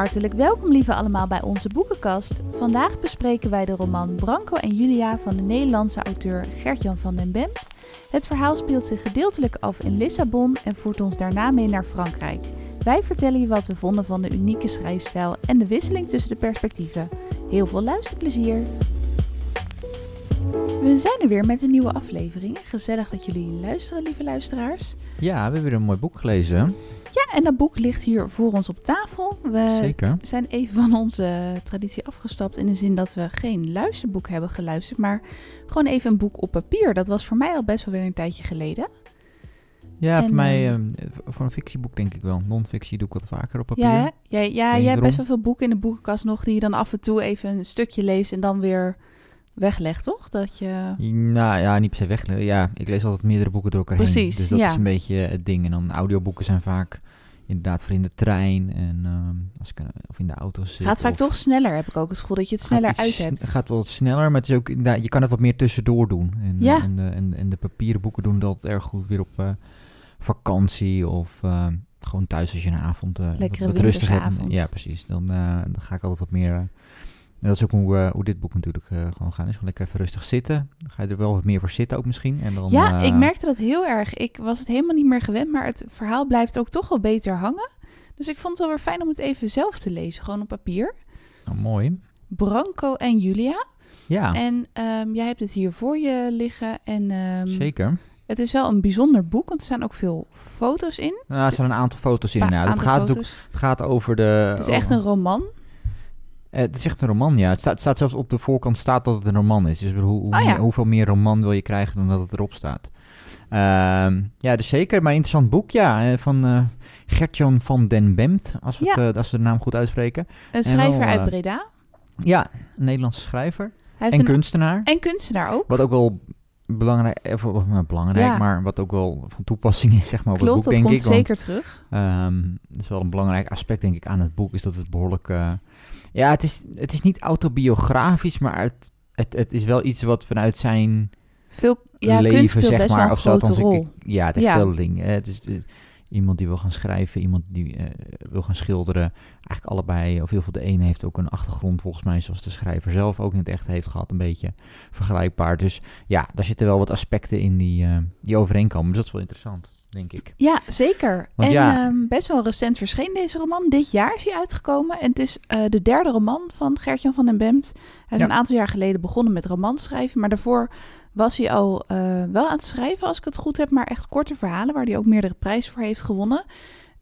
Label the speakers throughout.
Speaker 1: Hartelijk welkom lieve allemaal bij onze boekenkast. Vandaag bespreken wij de roman Branco en Julia van de Nederlandse auteur Gertjan van den Bemt. Het verhaal speelt zich gedeeltelijk af in Lissabon en voert ons daarna mee naar Frankrijk. Wij vertellen je wat we vonden van de unieke schrijfstijl en de wisseling tussen de perspectieven. Heel veel luisterplezier! We zijn er weer met een nieuwe aflevering. Gezellig dat jullie luisteren, lieve luisteraars.
Speaker 2: Ja, we hebben weer een mooi boek gelezen.
Speaker 1: En dat boek ligt hier voor ons op tafel. We
Speaker 2: Zeker.
Speaker 1: zijn even van onze traditie afgestapt in de zin dat we geen luisterboek hebben geluisterd, maar gewoon even een boek op papier. Dat was voor mij al best wel weer een tijdje geleden.
Speaker 2: Ja,
Speaker 1: En,
Speaker 2: voor mij,
Speaker 1: eh,
Speaker 2: eh, voor een fictieboek denk ik wel. Non-fictie doe ik wat vaker op papier.
Speaker 1: Ja, ja, jij hebt best wel veel boeken in de boekenkast nog die je dan af en toe even een stukje leest en dan weer weglegt, toch? Dat je...
Speaker 2: Nou ja, niet per se weg. Ja, ik lees altijd meerdere boeken door elkaar heen.
Speaker 1: Precies,
Speaker 2: Dus dat
Speaker 1: ja.
Speaker 2: is een beetje het ding. En dan audioboeken zijn vaak inderdaad voor in de trein en ehm, als ik, eh, of in de auto zit.
Speaker 1: Gaat vaak toch sneller, heb ik ook het gevoel dat je het sneller uit hebt.
Speaker 2: Het gaat wel wat sneller, maar het is ook, inderdaad- je kan het wat meer tussendoor doen. En,
Speaker 1: Ja.
Speaker 2: en, de, en, en de papieren boeken doen dat erg goed weer op eh, vakantie of eh, gewoon thuis als je een avond eh, wat- rustig hebt. Ja, precies. Dan, dan ga ik altijd wat meer... en dat is ook hoe, eh, hoe dit boek natuurlijk eh, gewoon gaan is. Gewoon lekker even rustig zitten. Dan ga je er wel wat meer voor zitten ook misschien. En dan,
Speaker 1: Ja,
Speaker 2: eh,
Speaker 1: ik merkte dat heel erg. Ik was het helemaal niet meer gewend, maar het verhaal blijft ook toch wel beter hangen. Dus ik vond het wel weer fijn om het even zelf te lezen, gewoon op papier.
Speaker 2: oh, mooi.
Speaker 1: Branco en Julia.
Speaker 2: Ja,
Speaker 1: En ehm, jij hebt het hier voor je liggen. En ehm,
Speaker 2: zeker.
Speaker 1: het is wel een bijzonder boek, want er staan ook veel foto's in.
Speaker 2: Nou, er staan een aantal foto's in. Het, gaat het gaat over de...
Speaker 1: Het is echt een roman.
Speaker 2: Eh, het is echt een roman, ja. Het staat, het staat zelfs op de voorkant staat dat het een roman is. Dus hoe, hoe
Speaker 1: Oh ja.
Speaker 2: hoeveel meer roman wil je krijgen dan dat het erop staat? Ehm, ja, dus zeker. Maar een interessant boek, ja. eh, Van eh Gertjan van den Bemt, als we,
Speaker 1: Ja.
Speaker 2: het, als we de naam goed uitspreken.
Speaker 1: Een schrijver
Speaker 2: wel,
Speaker 1: uit Breda.
Speaker 2: Ja, een Nederlandse schrijver. En
Speaker 1: een,
Speaker 2: kunstenaar.
Speaker 1: en kunstenaar ook.
Speaker 2: Wat ook wel belangrijk, eh, of, of, nou, belangrijk
Speaker 1: Ja.
Speaker 2: maar wat ook wel van toepassing is, zeg maar, op
Speaker 1: Klopt,
Speaker 2: het boek,
Speaker 1: dat
Speaker 2: denk
Speaker 1: komt
Speaker 2: ik. Want,
Speaker 1: zeker terug.
Speaker 2: Ehm, dat is wel een belangrijk aspect, denk ik, aan het boek. Is dat het behoorlijk. eh, ja, het is, het is niet autobiografisch, maar het, het, het is wel iets wat vanuit zijn
Speaker 1: Veel ja,
Speaker 2: leven, zeg maar. of zo. althans, ik-
Speaker 1: rol.
Speaker 2: ik- ja, het heeft
Speaker 1: Ja.
Speaker 2: veel. Het is iemand die wil gaan schrijven, iemand die eh, wil gaan schilderen. Eigenlijk allebei, of heel veel. De ene heeft ook een achtergrond, volgens mij, zoals de schrijver zelf ook in het echt heeft gehad. Een beetje vergelijkbaar. Dus ja, daar zitten wel wat aspecten in die, eh, die overeenkomen. Dus dat is wel interessant, denk ik.
Speaker 1: Ja, zeker.
Speaker 2: Want
Speaker 1: en
Speaker 2: ja-
Speaker 1: ehm, best wel recent verscheen deze roman. Dit jaar is hij uitgekomen. En het is eh, de derde roman van Gertjan van den Bemt. Hij is
Speaker 2: Ja.
Speaker 1: een aantal jaar geleden begonnen met romans schrijven. Maar daarvoor was hij al eh, wel aan het schrijven, als ik het goed heb. Maar echt korte verhalen, waar hij ook meerdere prijzen voor heeft gewonnen.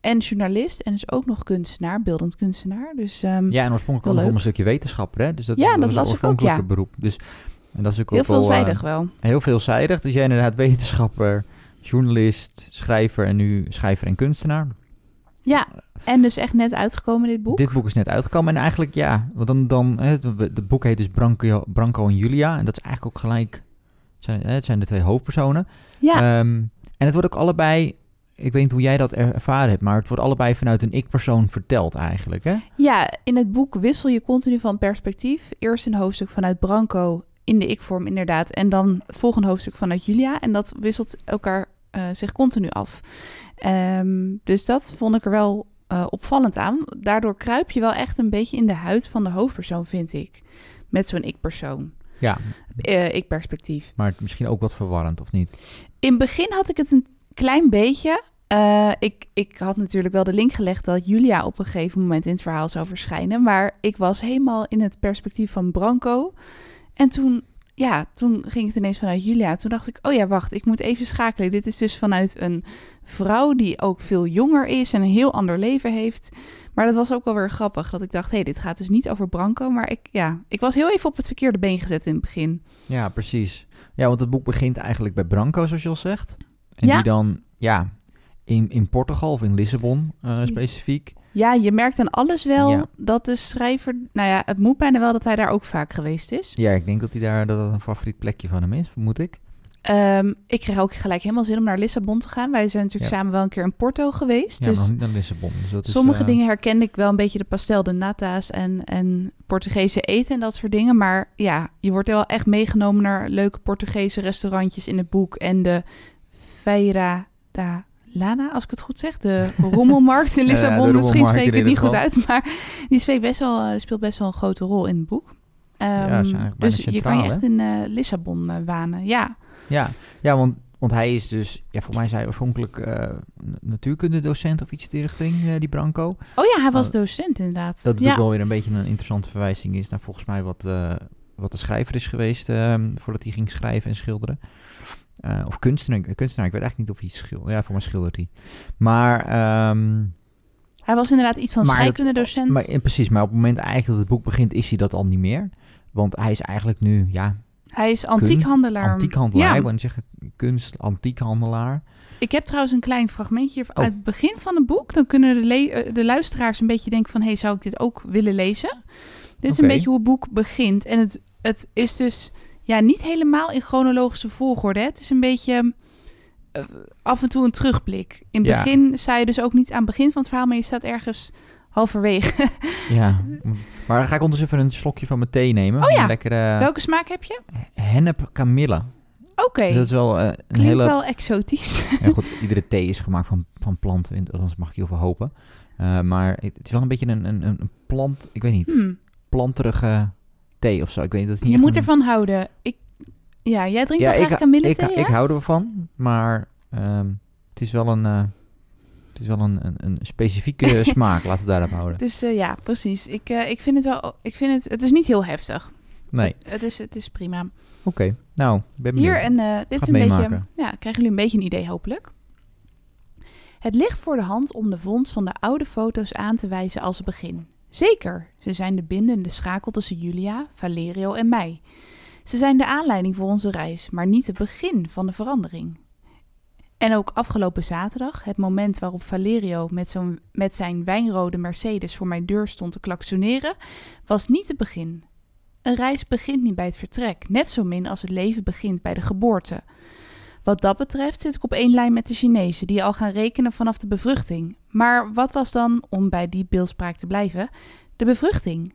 Speaker 1: En journalist. En is ook nog kunstenaar, beeldend kunstenaar. Dus ehm,
Speaker 2: Ja, en oorspronkelijk ook nog een stukje wetenschapper, hè? Dus dat,
Speaker 1: Ja,
Speaker 2: is,
Speaker 1: dat
Speaker 2: een
Speaker 1: las ik ook, ja.
Speaker 2: beroep. Dus en dat is ook
Speaker 1: heel
Speaker 2: ook wel, eh,
Speaker 1: veelzijdig wel.
Speaker 2: heel veelzijdig. Dus jij inderdaad wetenschapper, journalist, schrijver en nu schrijver en kunstenaar.
Speaker 1: Ja, en dus echt net uitgekomen dit boek.
Speaker 2: Dit boek is net uitgekomen en eigenlijk ja, want dan, dan het, het boek heet dus Branco, Branco en Julia en dat is eigenlijk ook gelijk, het zijn, het zijn de twee hoofdpersonen.
Speaker 1: Ja,
Speaker 2: Ehm, en het wordt ook allebei, ik weet niet hoe jij dat er- ervaren hebt, maar het wordt allebei vanuit een ik-persoon verteld eigenlijk, hè?
Speaker 1: Ja, in het boek wissel je continu van perspectief. Eerst een hoofdstuk vanuit Branco in de ik-vorm inderdaad. En dan het volgende hoofdstuk vanuit Julia. En dat wisselt elkaar eh, zich continu af. Ehm, dus dat vond ik er wel eh, opvallend aan. Daardoor kruip je wel echt een beetje in de huid van de hoofdpersoon, vind ik. Met zo'n ik-persoon.
Speaker 2: Ja,
Speaker 1: Eh, ik-perspectief.
Speaker 2: maar misschien ook wat verwarrend, of niet?
Speaker 1: In het begin had ik het een klein beetje. Eh, ik, ik had natuurlijk wel de link gelegd dat Julia op een gegeven moment in het verhaal zou verschijnen. Maar ik was helemaal in het perspectief van Branco. En toen, ja, toen ging het ineens vanuit Julia. Toen dacht ik, oh ja, wacht, ik moet even schakelen. Dit is dus vanuit een vrouw die ook veel jonger is en een heel ander leven heeft. Maar dat was ook wel weer grappig. Dat ik dacht, hé, hey, dit gaat dus niet over Branco. Maar ik, ja, ik was heel even op het verkeerde been gezet in het begin.
Speaker 2: Ja, precies. Ja, want het boek begint eigenlijk bij Branco, zoals je al zegt. En
Speaker 1: Ja.
Speaker 2: die dan, ja, in, in Portugal of in Lissabon eh, specifiek.
Speaker 1: Ja, je merkt aan alles wel
Speaker 2: Ja.
Speaker 1: dat de schrijver... Nou ja, het moet bijna wel dat hij daar ook vaak geweest is.
Speaker 2: Ja, ik denk dat hij daar dat dat een favoriet plekje van hem is, vermoed ik.
Speaker 1: Ehm, ik kreeg ook gelijk helemaal zin om naar Lissabon te gaan. Wij zijn natuurlijk
Speaker 2: Ja.
Speaker 1: samen wel een keer in Porto geweest.
Speaker 2: Ja,
Speaker 1: dus
Speaker 2: nog niet naar Lissabon. Dus dat
Speaker 1: sommige
Speaker 2: is, eh,
Speaker 1: dingen herkende ik wel een beetje. De pastel de nata's en, en Portugese eten en dat soort dingen. Maar ja, je wordt wel echt meegenomen naar leuke Portugese restaurantjes in het boek. En de Feira da Lana, als ik het goed zeg. De rommelmarkt in Lissabon. Misschien spreek ik het niet goed uit. Maar die speelt best wel, eh, speelt best wel een grote rol in het boek. Ehm, dus je kan je echt in eh, Lissabon eh, wanen. Ja,
Speaker 2: Ja, ja want, want hij is dus, ja, voor mij is hij oorspronkelijk n- natuurkundedocent of iets in die richting, eh, die Branco.
Speaker 1: Oh ja, hij was
Speaker 2: Oh.
Speaker 1: docent inderdaad.
Speaker 2: Dat
Speaker 1: ja.
Speaker 2: ook wel weer een beetje een interessante verwijzing is naar volgens mij wat, eh, wat de schrijver is geweest ehm, voordat hij ging schrijven en schilderen. Of kunstenaar, kunstenaar, ik weet eigenlijk niet of hij schildert. Ja, voor mij schildert hij. Maar, ehm,
Speaker 1: Hij was inderdaad iets van scheikundedocent.
Speaker 2: maar precies, maar op het moment eigenlijk dat het boek begint is hij dat al niet meer. Want hij is eigenlijk nu, ja,
Speaker 1: hij is antiekhandelaar.
Speaker 2: antiekhandelaar.
Speaker 1: Ja.
Speaker 2: Ik wou zeggen kunst, antiekhandelaar.
Speaker 1: Ik heb trouwens een klein fragmentje
Speaker 2: Oh.
Speaker 1: uit het begin van het boek. Dan kunnen de, eh, de luisteraars een beetje denken van... hé, hey, zou ik dit ook willen lezen? Dit is een beetje hoe het boek begint. En het, het is dus ja, niet helemaal in chronologische volgorde. Hè. Het is een beetje eh, af en toe een terugblik. In het
Speaker 2: Ja.
Speaker 1: begin sta je dus ook niet aan het begin van het verhaal... maar je staat ergens halverwege.
Speaker 2: Ja, maar dan ga ik ondertussen even een slokje van mijn thee nemen.
Speaker 1: Oh ja.
Speaker 2: Lekkere
Speaker 1: Welke smaak heb je?
Speaker 2: hennep kamille.
Speaker 1: Oké,
Speaker 2: Dat is wel eh, een
Speaker 1: klinkt
Speaker 2: hele...
Speaker 1: wel exotisch.
Speaker 2: Ja, goed, iedere thee is gemaakt van, van planten, althans mag ik heel veel hopen. Eh, maar het is wel een beetje een, een, een plant, ik weet niet,
Speaker 1: Hmm.
Speaker 2: planterige thee of zo. Ik weet niet, dat is niet
Speaker 1: Je moet
Speaker 2: een-
Speaker 1: ervan houden. Ik, ja, jij drinkt
Speaker 2: Ja,
Speaker 1: wel
Speaker 2: ik,
Speaker 1: graag kamille
Speaker 2: ik,
Speaker 1: thee,
Speaker 2: ik
Speaker 1: hè?
Speaker 2: hou ervan, maar ehm, het is wel een, eh, het is wel een, een, een specifieke smaak, laten we daarop houden.
Speaker 1: Dus eh, ja, precies. Ik, eh, ik vind het wel. Ik vind het. Het is niet heel heftig.
Speaker 2: Nee,
Speaker 1: Het is, het is prima.
Speaker 2: oké. Nou, ben benieuwd.
Speaker 1: Hier en eh, dit is een beetje. Ja, krijgen jullie een beetje een idee, hopelijk. Het ligt voor de hand om de vondst van de oude foto's aan te wijzen als begin. Zeker, ze zijn de bindende schakel tussen Julia, Valerio en mij. Ze zijn de aanleiding voor onze reis, maar niet het begin van de verandering. En ook afgelopen zaterdag, het moment waarop Valerio met, zo'n, met zijn wijnrode Mercedes voor mijn deur stond te klaksoneren, was niet het begin. Een reis begint niet bij het vertrek, net zo min als het leven begint bij de geboorte. Wat dat betreft zit ik op één lijn met de Chinezen, die al gaan rekenen vanaf de bevruchting. Maar wat was dan, om bij die beeldspraak te blijven, de bevruchting?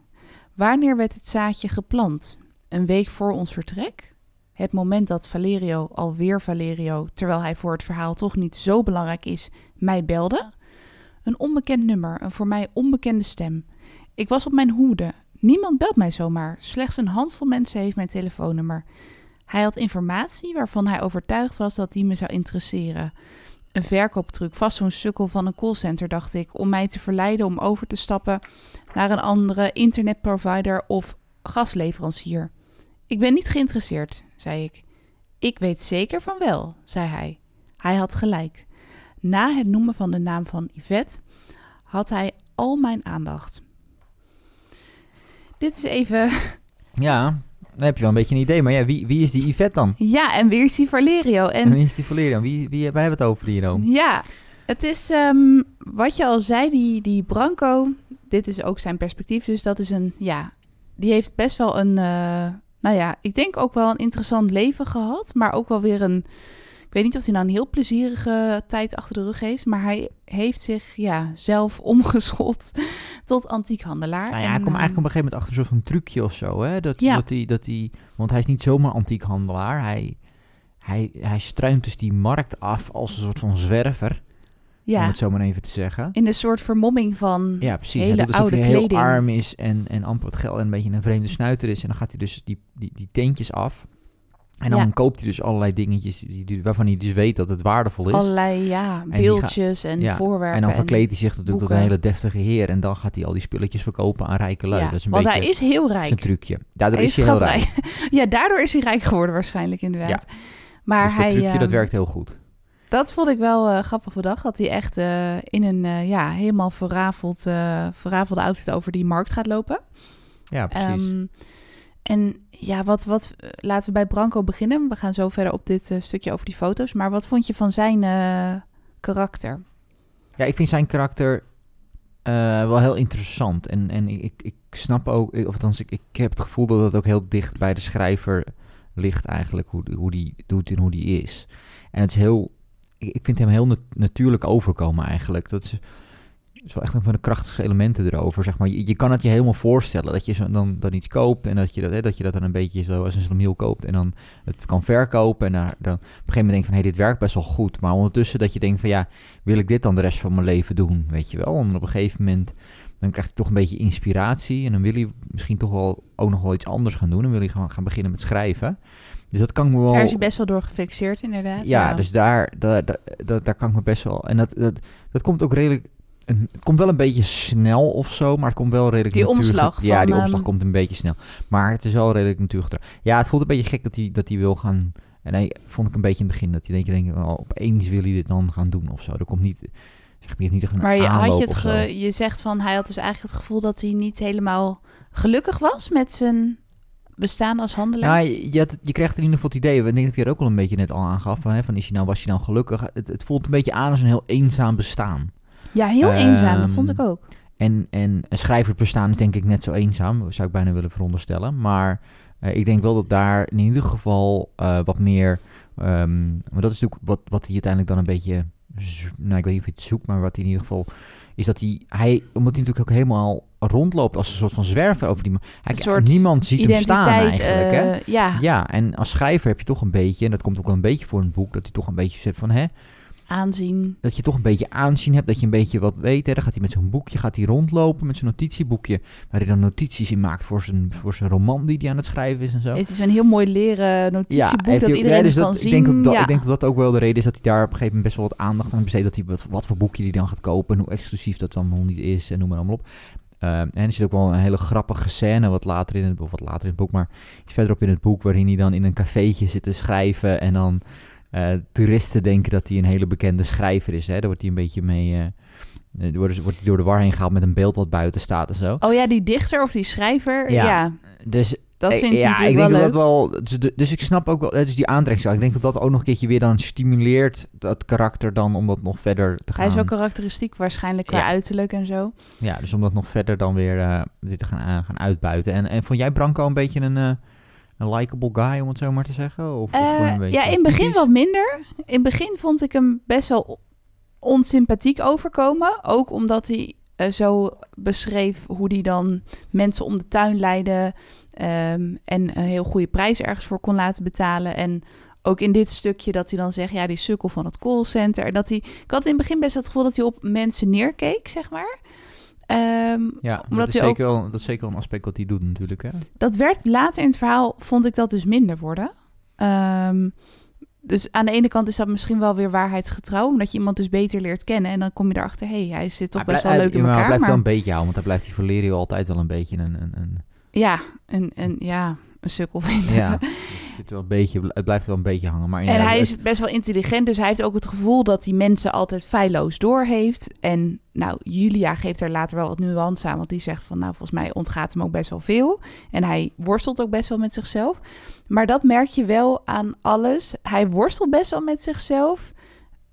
Speaker 1: Wanneer werd het zaadje geplant? Een week voor ons vertrek? Het moment dat Valerio, alweer Valerio, terwijl hij voor het verhaal toch niet zo belangrijk is, mij belde? Een onbekend nummer, een voor mij onbekende stem. Ik was op mijn hoede. Niemand belt mij zomaar. Slechts een handvol mensen heeft mijn telefoonnummer. Hij had informatie waarvan hij overtuigd was dat die me zou interesseren. Een verkooptruc, vast zo'n sukkel van een callcenter, dacht ik, om mij te verleiden om over te stappen naar een andere internetprovider of gasleverancier. Ik ben niet geïnteresseerd, zei ik. Ik weet zeker van wel, zei hij. Hij had gelijk. Na het noemen van de naam van Yvette had hij al mijn aandacht. Dit is even.
Speaker 2: Ja, dan heb je wel een beetje een idee. Maar ja, wie, wie is die Yvette dan?
Speaker 1: Ja, en weer is die Valerio.
Speaker 2: En
Speaker 1: En
Speaker 2: wie is die Valerian? Wie, wie, wij hebben het over hier dan.
Speaker 1: ja, het is ehm, wat je al zei, die, die Branco. Dit is ook zijn perspectief. Dus dat is een. Ja, die heeft best wel een. eh, nou ja, ik denk ook wel een interessant leven gehad. Maar ook wel weer een. Ik weet niet of hij nou een heel plezierige tijd achter de rug heeft. Maar hij heeft zich ja, zelf omgeschot tot antiekhandelaar.
Speaker 2: Nou ja, hij komt
Speaker 1: ehm,
Speaker 2: eigenlijk op een gegeven moment achter een soort van trucje of zo. Hè? Dat,
Speaker 1: Ja.
Speaker 2: dat hij, dat hij, want hij is niet zomaar antiekhandelaar. Hij, hij, hij struint dus die markt af als een soort van zwerver. Om
Speaker 1: ja,
Speaker 2: het zo maar even te zeggen.
Speaker 1: in een soort vermomming van.
Speaker 2: Ja, precies.
Speaker 1: hele
Speaker 2: hij doet
Speaker 1: oude
Speaker 2: hij heel
Speaker 1: kleding.
Speaker 2: arm is en, en amper wat geld en een beetje een vreemde snuiter is. En dan gaat hij dus die, die, die tentjes af. En dan
Speaker 1: Ja.
Speaker 2: koopt hij dus allerlei dingetjes die, die- waarvan hij dus weet dat het waardevol is.
Speaker 1: Allerlei ja, beeldjes en
Speaker 2: ja,
Speaker 1: voorwerpen.
Speaker 2: en dan verkleedt hij zich natuurlijk tot een hele deftige heer. En dan gaat hij al die spulletjes verkopen aan rijke lui.
Speaker 1: Ja,
Speaker 2: dat is een
Speaker 1: want
Speaker 2: beetje
Speaker 1: hij is heel rijk.
Speaker 2: trucje. Daardoor
Speaker 1: Hij
Speaker 2: is hij heel rijk.
Speaker 1: ja, daardoor is hij rijk geworden waarschijnlijk inderdaad. Maar
Speaker 2: dus dat
Speaker 1: hij,
Speaker 2: trucje, dat
Speaker 1: ehm,
Speaker 2: werkt heel goed.
Speaker 1: Dat vond ik wel eh, grappig bedacht. Dat hij echt eh, in een eh, ja, helemaal verrafeld, verrafelde outfit over die markt gaat lopen.
Speaker 2: Ja, precies.
Speaker 1: Ehm, en ja, wat, wat, laten we bij Branco beginnen. We gaan zo verder op dit stukje over die foto's. Maar wat vond je van zijn karakter?
Speaker 2: Ja, ik vind zijn karakter wel heel interessant. En, en ik, ik, snap ook, of althans, ik, ik heb het gevoel dat het ook heel dicht bij de schrijver ligt eigenlijk, hoe, hoe die doet en hoe die is. En het is heel, ik, vind hem heel nat- natuurlijk overkomen eigenlijk. Dat is, is wel echt een van de krachtigste elementen erover. Zeg maar. je, je kan het je helemaal voorstellen dat je zo, dan, dan iets koopt en dat je dat, hè, dat je dat dan een beetje zo als een slamiel koopt en dan het kan verkopen. En dan op een gegeven moment denk je van hé, hey, dit werkt best wel goed. Maar ondertussen dat je denkt van ja, wil ik dit dan de rest van mijn leven doen? Weet je wel? En op een gegeven moment dan krijg je toch een beetje inspiratie en dan wil je misschien toch wel ook nog wel iets anders gaan doen. Dan wil je gewoon gaan beginnen met schrijven. Dus dat kan ik me wel...
Speaker 1: Daar is je best wel door gefixeerd, inderdaad.
Speaker 2: Ja, dus daar, daar, daar, daar kan ik me best wel... En dat, dat, dat komt ook redelijk... Het komt wel een beetje snel of zo, maar het komt wel redelijk
Speaker 1: Die omslag
Speaker 2: Ja, die omslag
Speaker 1: ehm,
Speaker 2: komt een beetje snel. Maar het is wel redelijk natuurlijk... Ja, het voelt een beetje gek dat hij, dat hij wil gaan... En nee, vond ik een beetje in het begin dat hij denkt, denk, oh, opeens wil hij dit dan gaan doen of zo. Er komt niet... Zeg, je niet echt een
Speaker 1: Maar je, had je het ge- je zegt van hij had dus eigenlijk het gevoel dat hij niet helemaal gelukkig was met zijn bestaan als handelaar.
Speaker 2: Ja, je, je, je krijgt in ieder geval het idee, we denk dat je er ook al een beetje net al aangaf, van, hè, van is je nou, was je nou gelukkig? Het, het voelt een beetje aan als een heel eenzaam bestaan.
Speaker 1: Ja, heel
Speaker 2: Ehm,
Speaker 1: eenzaam, dat vond ik ook.
Speaker 2: En, en een schrijversbestaan is denk ik net zo eenzaam, zou ik bijna willen veronderstellen. Maar eh, ik denk wel dat daar in ieder geval eh, wat meer, ehm, maar dat is natuurlijk wat, wat hij uiteindelijk dan een beetje, nou ik weet niet of hij het zoekt, maar wat hij in ieder geval, is dat hij, hij omdat hij natuurlijk ook helemaal rondloopt als een soort van zwerver over die man. Hij,
Speaker 1: Een soort
Speaker 2: niemand ziet hem staan eigenlijk, hè?
Speaker 1: eh, ja,
Speaker 2: Ja, en als schrijver heb je toch een beetje, en dat komt ook wel een beetje voor een boek, dat hij toch een beetje zegt van, hè,
Speaker 1: aanzien.
Speaker 2: dat je toch een beetje aanzien hebt, dat je een beetje wat weet. Hè. Dan gaat hij met zo'n boekje gaat hij rondlopen, met zijn notitieboekje, waar hij dan notities in maakt voor zijn, voor zijn roman die hij aan het schrijven is en zo.
Speaker 1: Heeft hij zo'n heel mooi leren notitieboek dat
Speaker 2: hij-
Speaker 1: iedereen
Speaker 2: ja, dus
Speaker 1: kan
Speaker 2: dat,
Speaker 1: zien.
Speaker 2: Ik denk, dat,
Speaker 1: ja.
Speaker 2: ik denk dat dat ook wel de reden is dat hij daar op een gegeven moment best wel wat aandacht aan besteedt. Dat hij wat, wat voor boekje hij dan gaat kopen en hoe exclusief dat dan wel niet is en noem maar allemaal op. Eh, en er zit ook wel een hele grappige scène, wat later in het, of wat later in het boek, maar iets verderop in het boek, waarin hij dan in een cafeetje zit te schrijven en dan toeristen denken dat hij een hele bekende schrijver is. Hè? Daar wordt hij een beetje mee, eh, eh, wordt, wordt hij door de war heen gehaald met een beeld wat buiten staat en zo.
Speaker 1: Oh ja, die dichter of die schrijver.
Speaker 2: Ja.
Speaker 1: Ja,
Speaker 2: Dus
Speaker 1: dat
Speaker 2: eh,
Speaker 1: vindt hij
Speaker 2: ja, ik
Speaker 1: wel
Speaker 2: denk
Speaker 1: leuk.
Speaker 2: dat dat wel. Dus, dus ik snap ook wel. eh, Dus die aantrekkingskracht. Ik denk dat dat ook nog een keertje weer dan stimuleert dat karakter dan om dat nog verder te gaan.
Speaker 1: Hij is ook karakteristiek waarschijnlijk qua
Speaker 2: Ja.
Speaker 1: uiterlijk en zo.
Speaker 2: Ja, dus om dat nog verder dan weer eh, dit te gaan, eh, gaan uitbuiten. En, en vond jij Branco een beetje een, eh, een likable guy, om het zo maar te zeggen? Of,
Speaker 1: Eh,
Speaker 2: een beetje
Speaker 1: ja, in het begin wat minder. In het begin vond ik hem best wel onsympathiek overkomen. Ook omdat hij eh, zo beschreef hoe hij dan mensen om de tuin leidde. ehm, en een heel goede prijs ergens voor kon laten betalen. En ook in dit stukje dat hij dan zegt, ja, die sukkel van het callcenter. Dat hij, ik had in het begin best wel het gevoel dat hij op mensen neerkeek, zeg maar. Ehm,
Speaker 2: Ja,
Speaker 1: omdat
Speaker 2: dat is,
Speaker 1: hij ook-
Speaker 2: zeker wel, dat is zeker wel een aspect wat hij doet natuurlijk. Hè?
Speaker 1: Dat werd later in het verhaal, vond ik dat dus minder worden. Ehm, dus aan de ene kant is dat misschien wel weer waarheidsgetrouw, omdat je iemand dus beter leert kennen. En dan kom je erachter, hé, hey, hij zit toch
Speaker 2: Hij
Speaker 1: best wel leuk
Speaker 2: hij-
Speaker 1: in elkaar.
Speaker 2: Hij blijft wel
Speaker 1: Maar
Speaker 2: een beetje houden, want hij blijft die Valerio altijd wel een beetje een... een, een
Speaker 1: ja, een, een, ja, een sukkel vinden.
Speaker 2: ja, dus het, zit wel een beetje, het blijft wel een beetje hangen. Maar
Speaker 1: En hij is best wel intelligent, dus hij heeft ook het gevoel dat hij mensen altijd feilloos doorheeft. En nou, Julia geeft er later wel wat nuance aan, want die zegt van, nou, volgens mij ontgaat hem ook best wel veel. En hij worstelt ook best wel met zichzelf. Maar dat merk je wel aan alles. Hij worstelt best wel met zichzelf.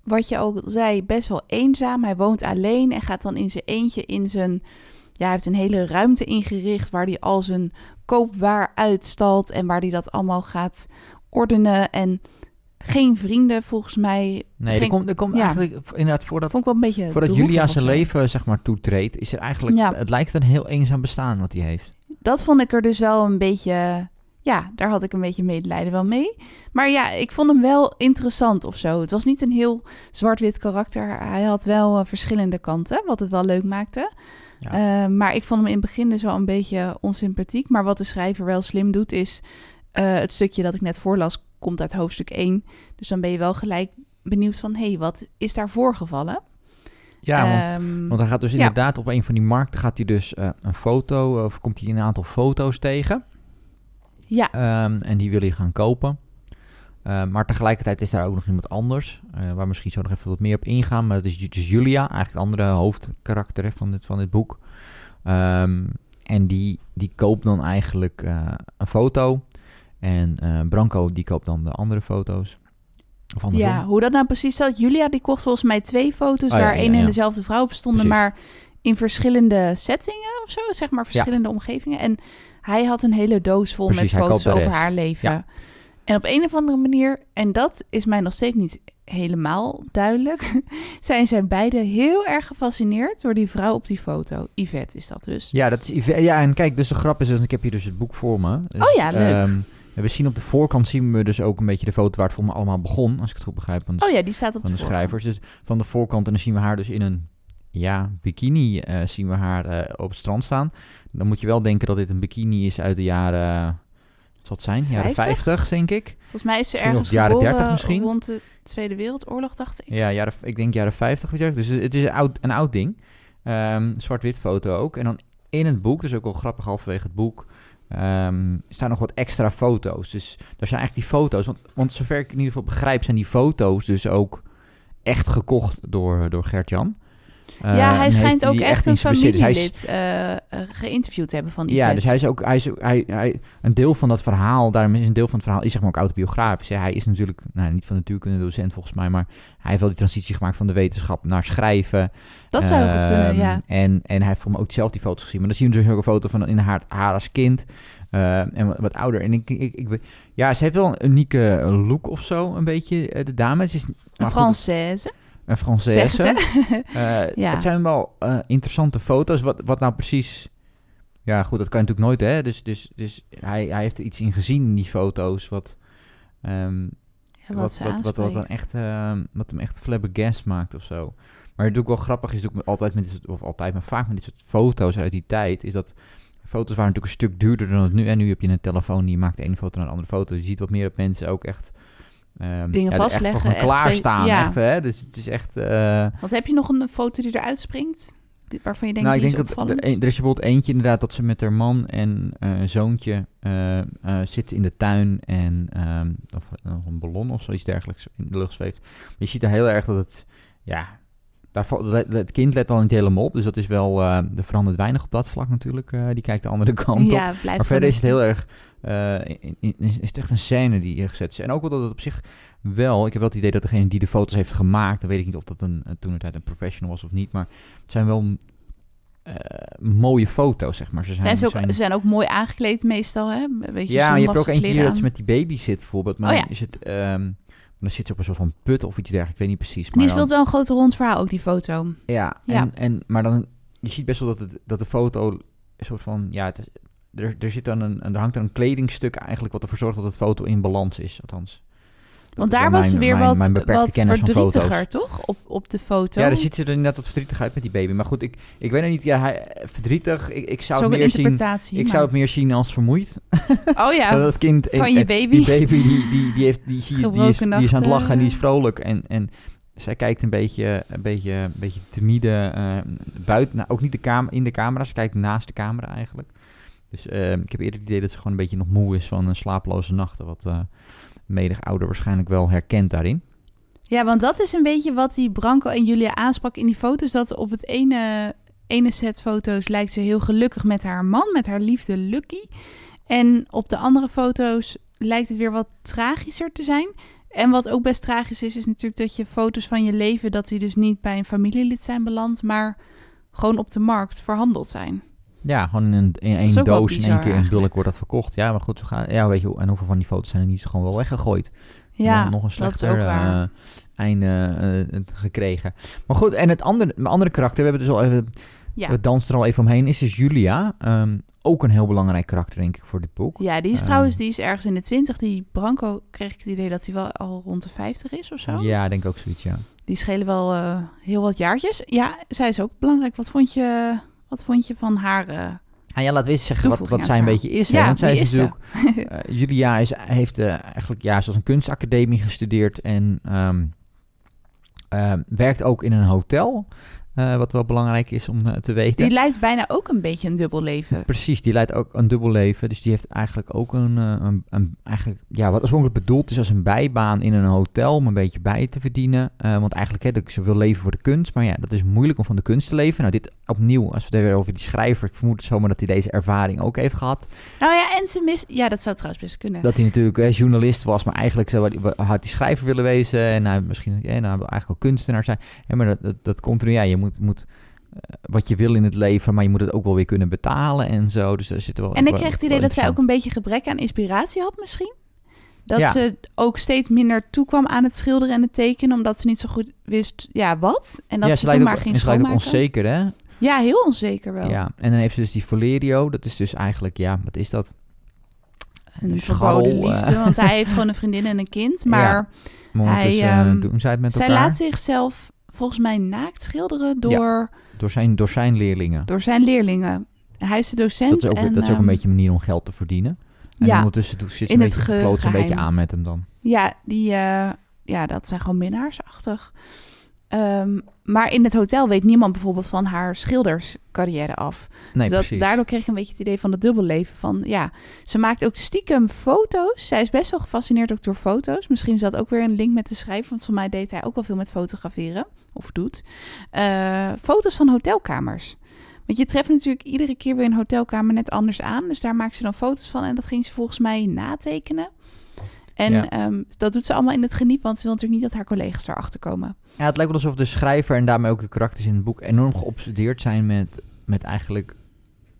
Speaker 1: Wat je ook zei, best wel eenzaam. Hij woont alleen en gaat dan in zijn eentje in zijn... Ja, hij heeft een hele ruimte ingericht waar hij al zijn koopwaar uitstalt en waar hij dat allemaal gaat ordenen. En geen vrienden volgens mij.
Speaker 2: Nee, er
Speaker 1: geen-
Speaker 2: komt, er komt
Speaker 1: ja.
Speaker 2: eigenlijk inderdaad voordat,
Speaker 1: Vond ik wel een beetje.
Speaker 2: voordat Julia zijn leven zeg maar toetreedt, is er eigenlijk,
Speaker 1: Ja.
Speaker 2: het lijkt een heel eenzaam bestaan wat hij heeft.
Speaker 1: Dat vond ik er dus wel een beetje. Ja, daar had ik een beetje medelijden wel mee. Maar ja, ik vond hem wel interessant of zo. Het was niet een heel zwart-wit karakter. Hij had wel eh, verschillende kanten, wat het wel leuk maakte.
Speaker 2: Ja.
Speaker 1: Eh, maar ik vond hem in het begin dus wel een beetje onsympathiek. Maar wat de schrijver wel slim doet, is eh, het stukje dat ik net voorlas, komt uit hoofdstuk 1. Dus dan ben je wel gelijk benieuwd van, hé, hey, wat is daar voorgevallen?
Speaker 2: Ja, want,
Speaker 1: Ehm,
Speaker 2: want hij gaat dus
Speaker 1: ja.
Speaker 2: inderdaad op een van die markten gaat hij dus eh, een foto, of komt hij een aantal foto's tegen.
Speaker 1: ja,
Speaker 2: Ehm, en die wil hij gaan kopen. Ehm, maar tegelijkertijd is daar ook nog iemand anders, eh, waar misschien zo nog even wat meer op ingaan. Maar dat is dus Julia, eigenlijk het andere hoofdkarakter hè, van, dit, van dit boek. Ehm, en die, die koopt dan eigenlijk eh, een foto. En eh, Branco die koopt dan de andere foto's. Of andersom.
Speaker 1: ja, hoe dat nou precies zat. Julia die kocht volgens mij twee foto's
Speaker 2: Oh, ja,
Speaker 1: waar
Speaker 2: ja,
Speaker 1: één en
Speaker 2: ja.
Speaker 1: dezelfde vrouw op stonden,
Speaker 2: Precies.
Speaker 1: maar in verschillende settingen of zo, zeg maar verschillende omgevingen. En hij had een hele doos vol
Speaker 2: Precies,
Speaker 1: met foto's
Speaker 2: de
Speaker 1: over haar leven.
Speaker 2: Ja.
Speaker 1: En op een of andere manier, en dat is mij nog steeds niet helemaal duidelijk, zijn zij beiden heel erg gefascineerd door die vrouw op die foto. Yvette is dat dus.
Speaker 2: Ja, dat is, Yvette- ja, en kijk, dus de grap is, dus, ik heb hier dus het boek voor me. Dus,
Speaker 1: Oh ja, leuk.
Speaker 2: en we zien op de voorkant zien we dus ook een beetje de foto waar het voor me allemaal begon, als ik het goed begrijp. Van de,
Speaker 1: Oh ja, die staat op
Speaker 2: van
Speaker 1: de,
Speaker 2: schrijvers. Dus van de voorkant en dan zien we haar dus in een ja, bikini eh, zien we haar eh, op het strand staan. Dan moet je wel denken dat dit een bikini is uit de jaren, wat zijn? Jaren
Speaker 1: 50?
Speaker 2: 50, denk ik.
Speaker 1: Volgens mij is ze
Speaker 2: Misschien
Speaker 1: ergens
Speaker 2: nog jaren
Speaker 1: geboren
Speaker 2: 30 misschien?
Speaker 1: rond de Tweede Wereldoorlog, dacht ik.
Speaker 2: Ja, jaren, ik denk jaren 50 of iets. Dus het is een oud, een oud ding. Ehm, Zwart-wit foto ook. En dan in het boek, dus ook wel grappig halverwege het boek, ehm, staan nog wat extra foto's. Dus daar zijn eigenlijk die foto's. Want, want zover ik in ieder geval begrijp, zijn die foto's dus ook echt gekocht door, door Gert-Jan. Eh,
Speaker 1: ja,
Speaker 2: en
Speaker 1: hij schijnt ook echt een.
Speaker 2: Dus
Speaker 1: familielid eh, eh, geïnterviewd te hebben van
Speaker 2: Ja, dus hij is ook, hij is, hij, hij, een deel van dat verhaal, daarom is een deel van het verhaal, is zeg maar ook autobiografisch. hè. Hij is natuurlijk, nou niet van natuurkunde docent volgens mij, maar hij heeft wel die transitie gemaakt van de wetenschap naar schrijven.
Speaker 1: Dat zou heel goed kunnen,
Speaker 2: Ehm,
Speaker 1: ja.
Speaker 2: En, en hij heeft voor me ook zelf die foto's gezien. Maar dan zien we natuurlijk ook een foto van in haar, haar als kind. eh, en wat, wat ouder. En ik, ik, ik, ja, ze heeft wel een unieke look of zo, een beetje, eh, de dame. Ze is
Speaker 1: Een Française,
Speaker 2: een Française. Eh,
Speaker 1: Ja.
Speaker 2: Het zijn wel eh, interessante foto's. Wat, wat nou precies... Ja, goed, dat kan je natuurlijk nooit, hè. Dus, dus, dus hij, hij heeft er iets in gezien in die foto's wat... ehm,
Speaker 1: Ja, wat,
Speaker 2: wat, wat, wat, dan echt, ehm, wat hem echt flabbergast maakt of zo. Maar het ook wel grappig is, ook met- altijd met dit soort, of altijd, maar vaak met dit soort foto's uit die tijd, is dat foto's waren natuurlijk een stuk duurder dan het nu. En nu heb je een telefoon die maakt de ene foto naar de andere foto. Je ziet wat meer dat mensen ook echt ehm,
Speaker 1: Dingen
Speaker 2: ja,
Speaker 1: vastleggen,
Speaker 2: Echt voor klaarstaan.
Speaker 1: ja.
Speaker 2: Echt, hè? Dus het is echt. eh,
Speaker 1: Want heb je nog een foto die eruit springt? Waarvan je denkt,
Speaker 2: nou, ik denk
Speaker 1: is
Speaker 2: dat er, een- er is bijvoorbeeld eentje inderdaad dat ze met haar man en eh, zoontje eh, eh, zitten in de tuin en ehm, of, nog een ballon of zoiets dergelijks in de lucht zweeft. Maar je ziet er heel erg dat het, ja, daar, het kind let al niet helemaal op, dus dat is wel, er verandert weinig op dat vlak natuurlijk. die kijkt de andere kant op.
Speaker 1: ja, blijft
Speaker 2: Maar verder is het heel erg, in- in- is het echt een scène die hier gezet is. En ook wel dat het op zich wel, ik heb wel het idee dat degene die de foto's heeft gemaakt, dan weet ik niet of dat een, eh, toen het tijd een professional was of niet, maar het zijn wel eh, mooie foto's, zeg maar. Ze zijn,
Speaker 1: Zijn ze, ook,
Speaker 2: zijn-
Speaker 1: ook mooi aangekleed meestal, hè? Een beetje
Speaker 2: ja, je hebt ook eentje hier dat ze met die baby zit bijvoorbeeld, maar
Speaker 1: Oh ja.
Speaker 2: is het, ehm, dan zit ze op een soort van put of iets dergelijks, ik weet niet precies. Maar
Speaker 1: Die
Speaker 2: dan-
Speaker 1: speelt wel een grote rond verhaal, ook die foto.
Speaker 2: Ja,
Speaker 1: Ja.
Speaker 2: En, en, maar dan, je ziet best wel dat, het, dat de foto een soort van, ja, het is, er, er, zit dan een, er hangt dan een kledingstuk eigenlijk wat ervoor zorgt dat het foto in balans is, althans. Dat
Speaker 1: Want daar was ze
Speaker 2: mijn-
Speaker 1: weer
Speaker 2: mijn-
Speaker 1: wat,
Speaker 2: mijn
Speaker 1: verdrietiger, toch? Op, op de foto.
Speaker 2: Ja, dan ziet ze er inderdaad wat verdrietig uit met die baby. Maar goed, ik, ik weet nog niet, ja, hij, verdrietig, ik, ik zou
Speaker 1: Zo
Speaker 2: het meer zien... Ik
Speaker 1: maar-
Speaker 2: zou het meer zien als vermoeid.
Speaker 1: Oh ja,
Speaker 2: dat het kind,
Speaker 1: van je
Speaker 2: eh,
Speaker 1: baby.
Speaker 2: Die baby, die, die, die, heeft, die, je- die, is, die is aan het lachen en die is vrolijk. En, en zij kijkt een beetje, een beetje, een beetje timide eh, buiten, nou, ook niet de kamer, in de camera, ze kijkt naast de camera eigenlijk. Dus eh, ik heb eerder het idee dat ze gewoon een beetje nog moe is van een slapeloze nachten, wat eh medig ouder waarschijnlijk wel herkent daarin.
Speaker 1: Ja, want dat is een beetje wat die Branco en Julia aansprak in die foto's. Dat op het ene, ene set foto's lijkt ze heel gelukkig met haar man, met haar liefde Lucky. En op de andere foto's lijkt het weer wat tragischer te zijn. En wat ook best tragisch is, is natuurlijk dat je foto's van je leven, dat die dus niet bij een familielid zijn beland, maar gewoon op de markt verhandeld zijn.
Speaker 2: Ja, gewoon in, een, in één doos in één keer in bulk wordt dat verkocht. Ja, maar goed, we gaan, ja, weet je, en hoeveel van die foto's zijn er niet gewoon wel weggegooid?
Speaker 1: Ja,
Speaker 2: nog, nog een slechter eh, einde eh, gekregen. Maar goed, en het andere, mijn andere karakter, we hebben dus al even,
Speaker 1: ja.
Speaker 2: we dansen er al even omheen, is dus Julia. Ehm, ook een heel belangrijk karakter, denk ik, voor dit boek.
Speaker 1: Ja, die is trouwens die is ergens in de 20. Die Branco kreeg ik het idee dat hij wel al rond de 50 is of zo.
Speaker 2: Ja, ik denk ook zoiets, ja.
Speaker 1: Die schelen wel eh, heel wat jaartjes. Ja, zij is ook belangrijk. Wat vond je, wat vond je van haar?
Speaker 2: Ah, ja, laten we eens zeggen wat, wat zij een beetje is. Hè?
Speaker 1: Ja,
Speaker 2: Want zij is
Speaker 1: is ze?
Speaker 2: natuurlijk... eh, Julia is, heeft eh, eigenlijk ja, zoals een kunstacademie gestudeerd en ehm, ehm, werkt ook in een hotel. Eh, wat wel belangrijk is om eh, te weten.
Speaker 1: die leidt bijna ook een beetje een dubbel leven.
Speaker 2: Precies, die leidt ook een dubbel leven. Dus die heeft eigenlijk ook een, eh, een, een eigenlijk, ja, wat oorspronkelijk bedoeld is als een bijbaan in een hotel om een beetje bij te verdienen. Want eigenlijk, hè, ze wil leven voor de kunst. Maar ja, dat is moeilijk om van de kunst te leven. Nou, dit opnieuw, als we het weer over die schrijver, ik vermoed zomaar dat hij deze ervaring ook heeft gehad.
Speaker 1: Nou ja, en ze mist... Ja, dat zou trouwens best kunnen.
Speaker 2: Dat hij natuurlijk journalist was, maar eigenlijk zou hij- had hij schrijver willen wezen. En hij misschien, ja, nou, hij wil eigenlijk ook kunstenaar zijn. Ja, maar dat, dat, dat komt er, ja, je moet, moet eh, wat je wil in het leven, maar je moet het ook wel weer kunnen betalen en zo. Dus daar zit wel
Speaker 1: en ik kreeg het idee dat zij ook een beetje gebrek aan inspiratie had misschien. Dat
Speaker 2: Ja.
Speaker 1: ze ook steeds minder toekwam aan het schilderen en het tekenen, omdat ze niet zo goed wist, ja, wat. En dat
Speaker 2: ja,
Speaker 1: ze, toen
Speaker 2: ook-
Speaker 1: maar ging
Speaker 2: en ze lijkt
Speaker 1: schoonmaken.
Speaker 2: onzeker, hè?
Speaker 1: Ja, heel onzeker wel.
Speaker 2: Ja, en dan heeft ze dus die Valerio. Dat is dus eigenlijk, ja, wat is dat?
Speaker 1: Een verboden
Speaker 2: eh.
Speaker 1: liefde, want hij heeft gewoon een vriendin en een kind. Maar Hij,
Speaker 2: eh,
Speaker 1: ehm,
Speaker 2: doen zij het met
Speaker 1: zij laat zichzelf volgens mij naakt schilderen door,
Speaker 2: Door, zijn, door zijn leerlingen.
Speaker 1: door zijn leerlingen. Hij is de docent.
Speaker 2: Dat is ook,
Speaker 1: en,
Speaker 2: dat is ook een
Speaker 1: ehm,
Speaker 2: beetje een manier om geld te verdienen. En
Speaker 1: ja,
Speaker 2: ondertussen doet- zit ze
Speaker 1: in
Speaker 2: een beetje, een beetje aan met hem dan.
Speaker 1: Ja, die, eh, ja, dat zijn gewoon minnaarsachtig. Ehm, maar in het hotel weet niemand bijvoorbeeld van haar schilderscarrière af.
Speaker 2: Nee,
Speaker 1: dus dat,
Speaker 2: precies.
Speaker 1: daardoor kreeg ik een beetje het idee van het dubbelleven. Van ja, ze maakt ook stiekem foto's. Zij is best wel gefascineerd ook door foto's. Misschien is dat ook weer een link met de schrijver. Want voor mij deed hij ook wel veel met fotograferen. Of doet. Eh, foto's van hotelkamers. Want je treft natuurlijk iedere keer weer een hotelkamer net anders aan. Dus daar maakt ze dan foto's van. En dat ging ze volgens mij natekenen. En
Speaker 2: Ja.
Speaker 1: ehm, dat doet ze allemaal in het geniep. Want ze wil natuurlijk niet dat haar collega's daarachter komen.
Speaker 2: Ja, het lijkt wel alsof de schrijver en daarmee ook de karakters in het boek enorm geobsedeerd zijn met, met eigenlijk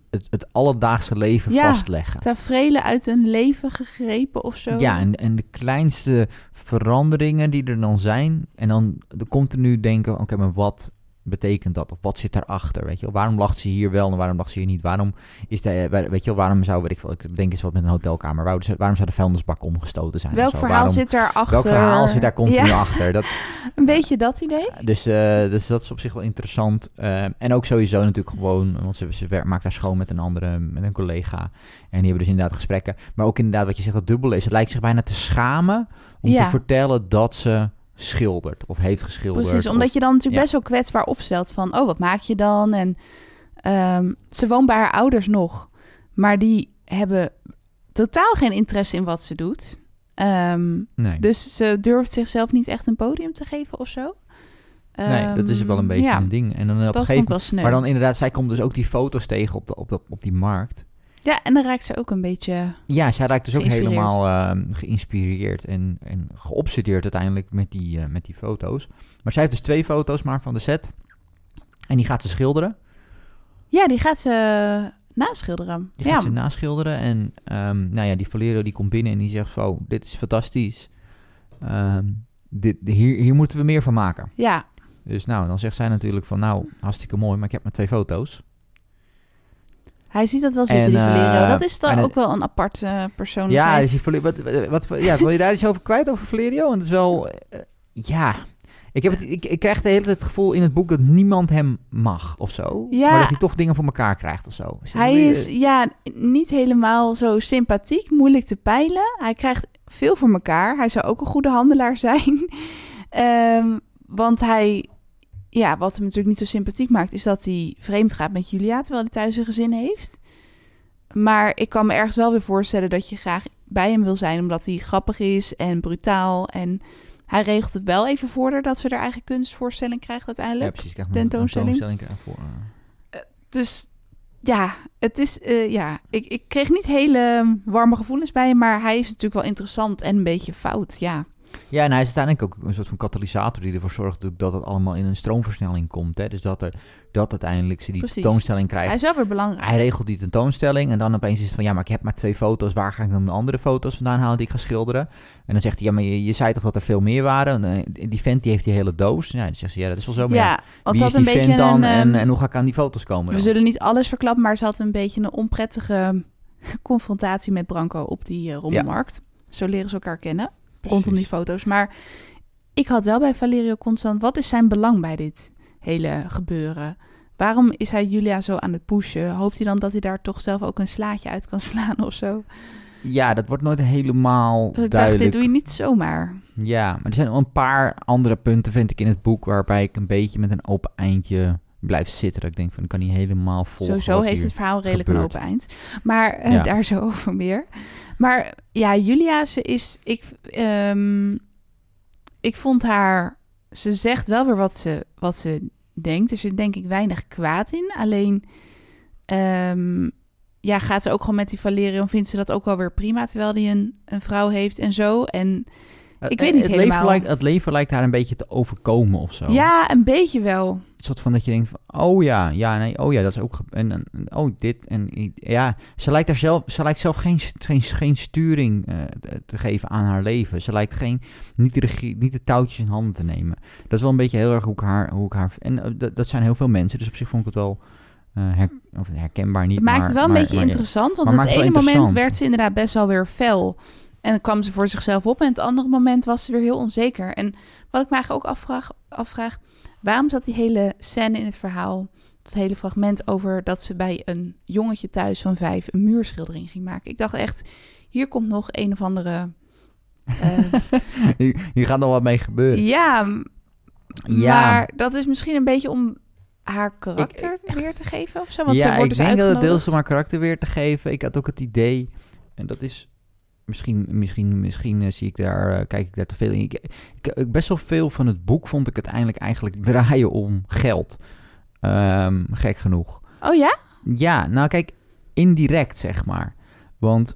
Speaker 2: het, het alledaagse leven
Speaker 1: Ja.
Speaker 2: vastleggen.
Speaker 1: Tafereelen uit een leven gegrepen of zo.
Speaker 2: Ja, en, en de kleinste veranderingen die er dan zijn. En dan, dan komt er nu denken, oké, maar wat betekent dat? Of wat zit daarachter? Weet je wel? Waarom lacht ze hier wel en waarom lacht ze hier niet? Waarom is de, weet je wel, waarom zou, weet ik veel, ik denk eens wat met een hotelkamer. Waarom zou, waarom zou de vuilnisbak omgestoten zijn?
Speaker 1: Welk verhaal
Speaker 2: Waarom-
Speaker 1: zit daarachter?
Speaker 2: Welk verhaal zit daar continu
Speaker 1: Ja,
Speaker 2: achter? Dat,
Speaker 1: een beetje dat idee.
Speaker 2: dus, eh, dus dat is op zich wel interessant. Eh, en ook sowieso natuurlijk gewoon, want ze, ze maakt daar schoon met een andere, met een collega. En die hebben dus inderdaad gesprekken. Maar ook inderdaad wat je zegt, dat dubbel is. Het lijkt zich bijna te schamen om
Speaker 1: Ja.
Speaker 2: te vertellen dat ze schildert of heeft geschilderd.
Speaker 1: Precies,
Speaker 2: of-
Speaker 1: omdat je dan natuurlijk
Speaker 2: ja.
Speaker 1: best wel kwetsbaar opstelt van, oh, wat maak je dan? En ehm, ze woont bij haar ouders nog, maar die hebben totaal geen interesse in wat ze doet. Ehm,
Speaker 2: Nee,
Speaker 1: dus ze durft zichzelf niet echt een podium te geven of zo.
Speaker 2: nee dat is wel een beetje
Speaker 1: Ehm, ja,
Speaker 2: een ding. En dan op een gegeven
Speaker 1: sneu.
Speaker 2: Maar dan inderdaad, zij komt dus ook die foto's tegen op, de, op, de, op die markt.
Speaker 1: Ja, en dan raakt ze ook een beetje...
Speaker 2: Ja, zij raakt dus ook helemaal ehm, geïnspireerd en, en geobsedeerd uiteindelijk met die, eh, met die foto's. Maar zij heeft dus twee foto's maar van de set. En die gaat ze schilderen.
Speaker 1: Ja, die gaat ze naschilderen.
Speaker 2: Die
Speaker 1: ja.
Speaker 2: gaat ze naschilderen. En ehm, nou ja, die Valero die komt binnen en die zegt. Oh, dit is fantastisch. Ehm, dit, hier, hier moeten we meer van maken.
Speaker 1: ja,
Speaker 2: Dus nou, dan zegt zij natuurlijk van... Nou, hartstikke mooi, maar ik heb maar twee foto's.
Speaker 1: Hij ziet dat wel zitten,
Speaker 2: En,
Speaker 1: die Valerio.
Speaker 2: eh,
Speaker 1: Dat is dan
Speaker 2: en het-
Speaker 1: ook wel een aparte eh, persoonlijkheid.
Speaker 2: Ja, dus die wat, wat, wat- ja, wil je daar iets over kwijt over Valerio? Want het is wel... eh, ja... Ik, heb het, ik, ik krijg de hele tijd het gevoel in het boek dat niemand hem mag of zo.
Speaker 1: Ja.
Speaker 2: Maar dat hij toch dingen voor elkaar krijgt of zo. Is
Speaker 1: Hij is ja, niet helemaal zo sympathiek, moeilijk te peilen. Hij krijgt veel voor elkaar. Hij zou ook een goede handelaar zijn. Ehm, want hij, ja, wat hem natuurlijk niet zo sympathiek maakt, is dat hij vreemd gaat met Julia, terwijl hij thuis een gezin heeft. Maar ik kan me ergens wel weer voorstellen dat je graag bij hem wil zijn, omdat hij grappig is en brutaal. En hij regelt het wel even voor dat ze haar eigen kunstvoorstelling krijgt
Speaker 2: Ja,
Speaker 1: uiteindelijk.
Speaker 2: precies. Nog een
Speaker 1: tentoonstelling.
Speaker 2: tentoonstelling voor, eh.
Speaker 1: Dus ja, het is, eh, ja, ik, ik kreeg niet hele warme gevoelens bij hem, maar hij is natuurlijk wel interessant en een beetje fout, ja.
Speaker 2: Ja, en hij is uiteindelijk ook een soort van katalysator die ervoor zorgt dat het allemaal in een stroomversnelling komt. Hè? Dus dat, er, dat uiteindelijk ze die
Speaker 1: Precies.
Speaker 2: tentoonstelling krijgt.
Speaker 1: Hij is wel weer belangrijk.
Speaker 2: Hij regelt die tentoonstelling en dan opeens is het van ja, maar ik heb maar twee foto's. Waar ga ik dan de andere foto's vandaan halen die ik ga schilderen? En dan zegt hij ja, maar je, je zei toch dat er veel meer waren? En, eh, die vent die heeft die hele doos. Ja, dan zegt ze ja, dat is wel zo. Maar ja,
Speaker 1: want
Speaker 2: wie is die
Speaker 1: een beetje
Speaker 2: vent dan
Speaker 1: een...
Speaker 2: en,
Speaker 1: ehm,
Speaker 2: en hoe ga ik aan die foto's komen?
Speaker 1: we
Speaker 2: dan?
Speaker 1: zullen niet alles verklappen, maar ze had een beetje een onprettige confrontatie met Branco op die eh, rommelmarkt. Zo leren ze elkaar kennen, rondom die foto's. Maar ik had wel bij Valerio constant, wat is zijn belang bij dit hele gebeuren? Waarom is hij Julia zo aan het pushen? Hoopt hij dan dat hij daar toch zelf ook een slaatje uit kan slaan of zo?
Speaker 2: Ja, dat wordt nooit helemaal
Speaker 1: dacht,
Speaker 2: duidelijk.
Speaker 1: dit doe je niet zomaar.
Speaker 2: Ja, maar er zijn wel een paar andere punten, vind ik, in het boek... waarbij ik een beetje met een open eindje blijf zitten. Dat ik denk van, ik kan niet helemaal volgen
Speaker 1: Sowieso
Speaker 2: wat
Speaker 1: heeft het verhaal redelijk
Speaker 2: gebeurt.
Speaker 1: een open eind. Maar eh,
Speaker 2: Ja.
Speaker 1: daar zo over meer. Maar ja, Julia, ze is... Ik, ehm, ik vond haar... Ze zegt wel weer wat ze, wat ze denkt. Er zit denk ik weinig kwaad in. Alleen... ehm, ja, gaat ze ook gewoon met die Valerian... vindt ze dat ook wel weer prima... terwijl hij een, een vrouw heeft en zo. En
Speaker 2: Eh,
Speaker 1: Ik weet niet
Speaker 2: het
Speaker 1: helemaal.
Speaker 2: Leven lijkt, het leven lijkt haar een beetje te overkomen of zo.
Speaker 1: ja, een beetje wel.
Speaker 2: Soort van dat je denkt van, oh ja, ja, nee, oh ja, dat is ook, en, oh dit, en ja, ze lijkt daar zelf, ze lijkt zelf geen, geen, geen sturing eh, te- geven aan haar leven. Ze lijkt geen, niet de, regie, niet de touwtjes in handen te nemen. Dat is wel een beetje heel erg hoe ik haar, hoe ik haar, en eh, dat, dat zijn heel veel mensen, dus op zich vond ik het wel eh, her, of herkenbaar niet.
Speaker 1: Het maakt
Speaker 2: maar,
Speaker 1: het wel een
Speaker 2: maar-
Speaker 1: beetje
Speaker 2: maar
Speaker 1: interessant, want
Speaker 2: Maar
Speaker 1: het ene moment werd ze inderdaad best wel weer fel. En dan kwam ze voor zichzelf op. En het andere moment was ze weer heel onzeker. En wat ik me eigenlijk ook afvraag, afvraag waarom zat die hele scène in het verhaal, dat hele fragment over dat ze bij een jongetje thuis van vijf een muurschildering ging maken. Ik dacht echt, hier komt nog een of andere... eh,
Speaker 2: hier, hier gaat nog wat mee gebeuren.
Speaker 1: ja,
Speaker 2: Ja.
Speaker 1: maar dat is misschien een beetje om haar karakter weer te geven of zo. Want
Speaker 2: ja,
Speaker 1: ze wordt
Speaker 2: ik
Speaker 1: dus
Speaker 2: denk dat het deels om haar karakter weer te geven. Ik had ook het idee, en dat is misschien, misschien, misschien eh, zie ik daar, eh, kijk ik daar te veel in. Ik, ik, best wel veel van het boek vond ik uiteindelijk eigenlijk draaien om geld. Ehm, gek genoeg.
Speaker 1: Oh ja?
Speaker 2: Ja, nou kijk, indirect zeg maar. Want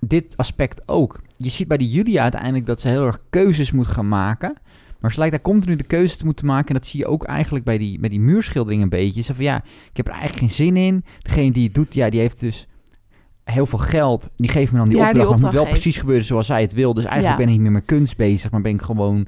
Speaker 2: dit aspect ook. Je ziet bij die Julia uiteindelijk dat ze heel erg keuzes moet gaan maken. Maar ze lijkt daar continu de keuze te moeten maken. En dat zie je ook eigenlijk bij die, bij die muurschildering een beetje. Zo van ja, ik heb er eigenlijk geen zin in. Degene die het doet, ja, die heeft dus heel veel geld. Die geeft me dan die
Speaker 1: Ja, die
Speaker 2: opdracht. het moet wel
Speaker 1: geeft.
Speaker 2: precies gebeuren zoals zij het wil. Dus eigenlijk
Speaker 1: Ja.
Speaker 2: ben ik niet meer met kunst bezig. Maar ben ik gewoon...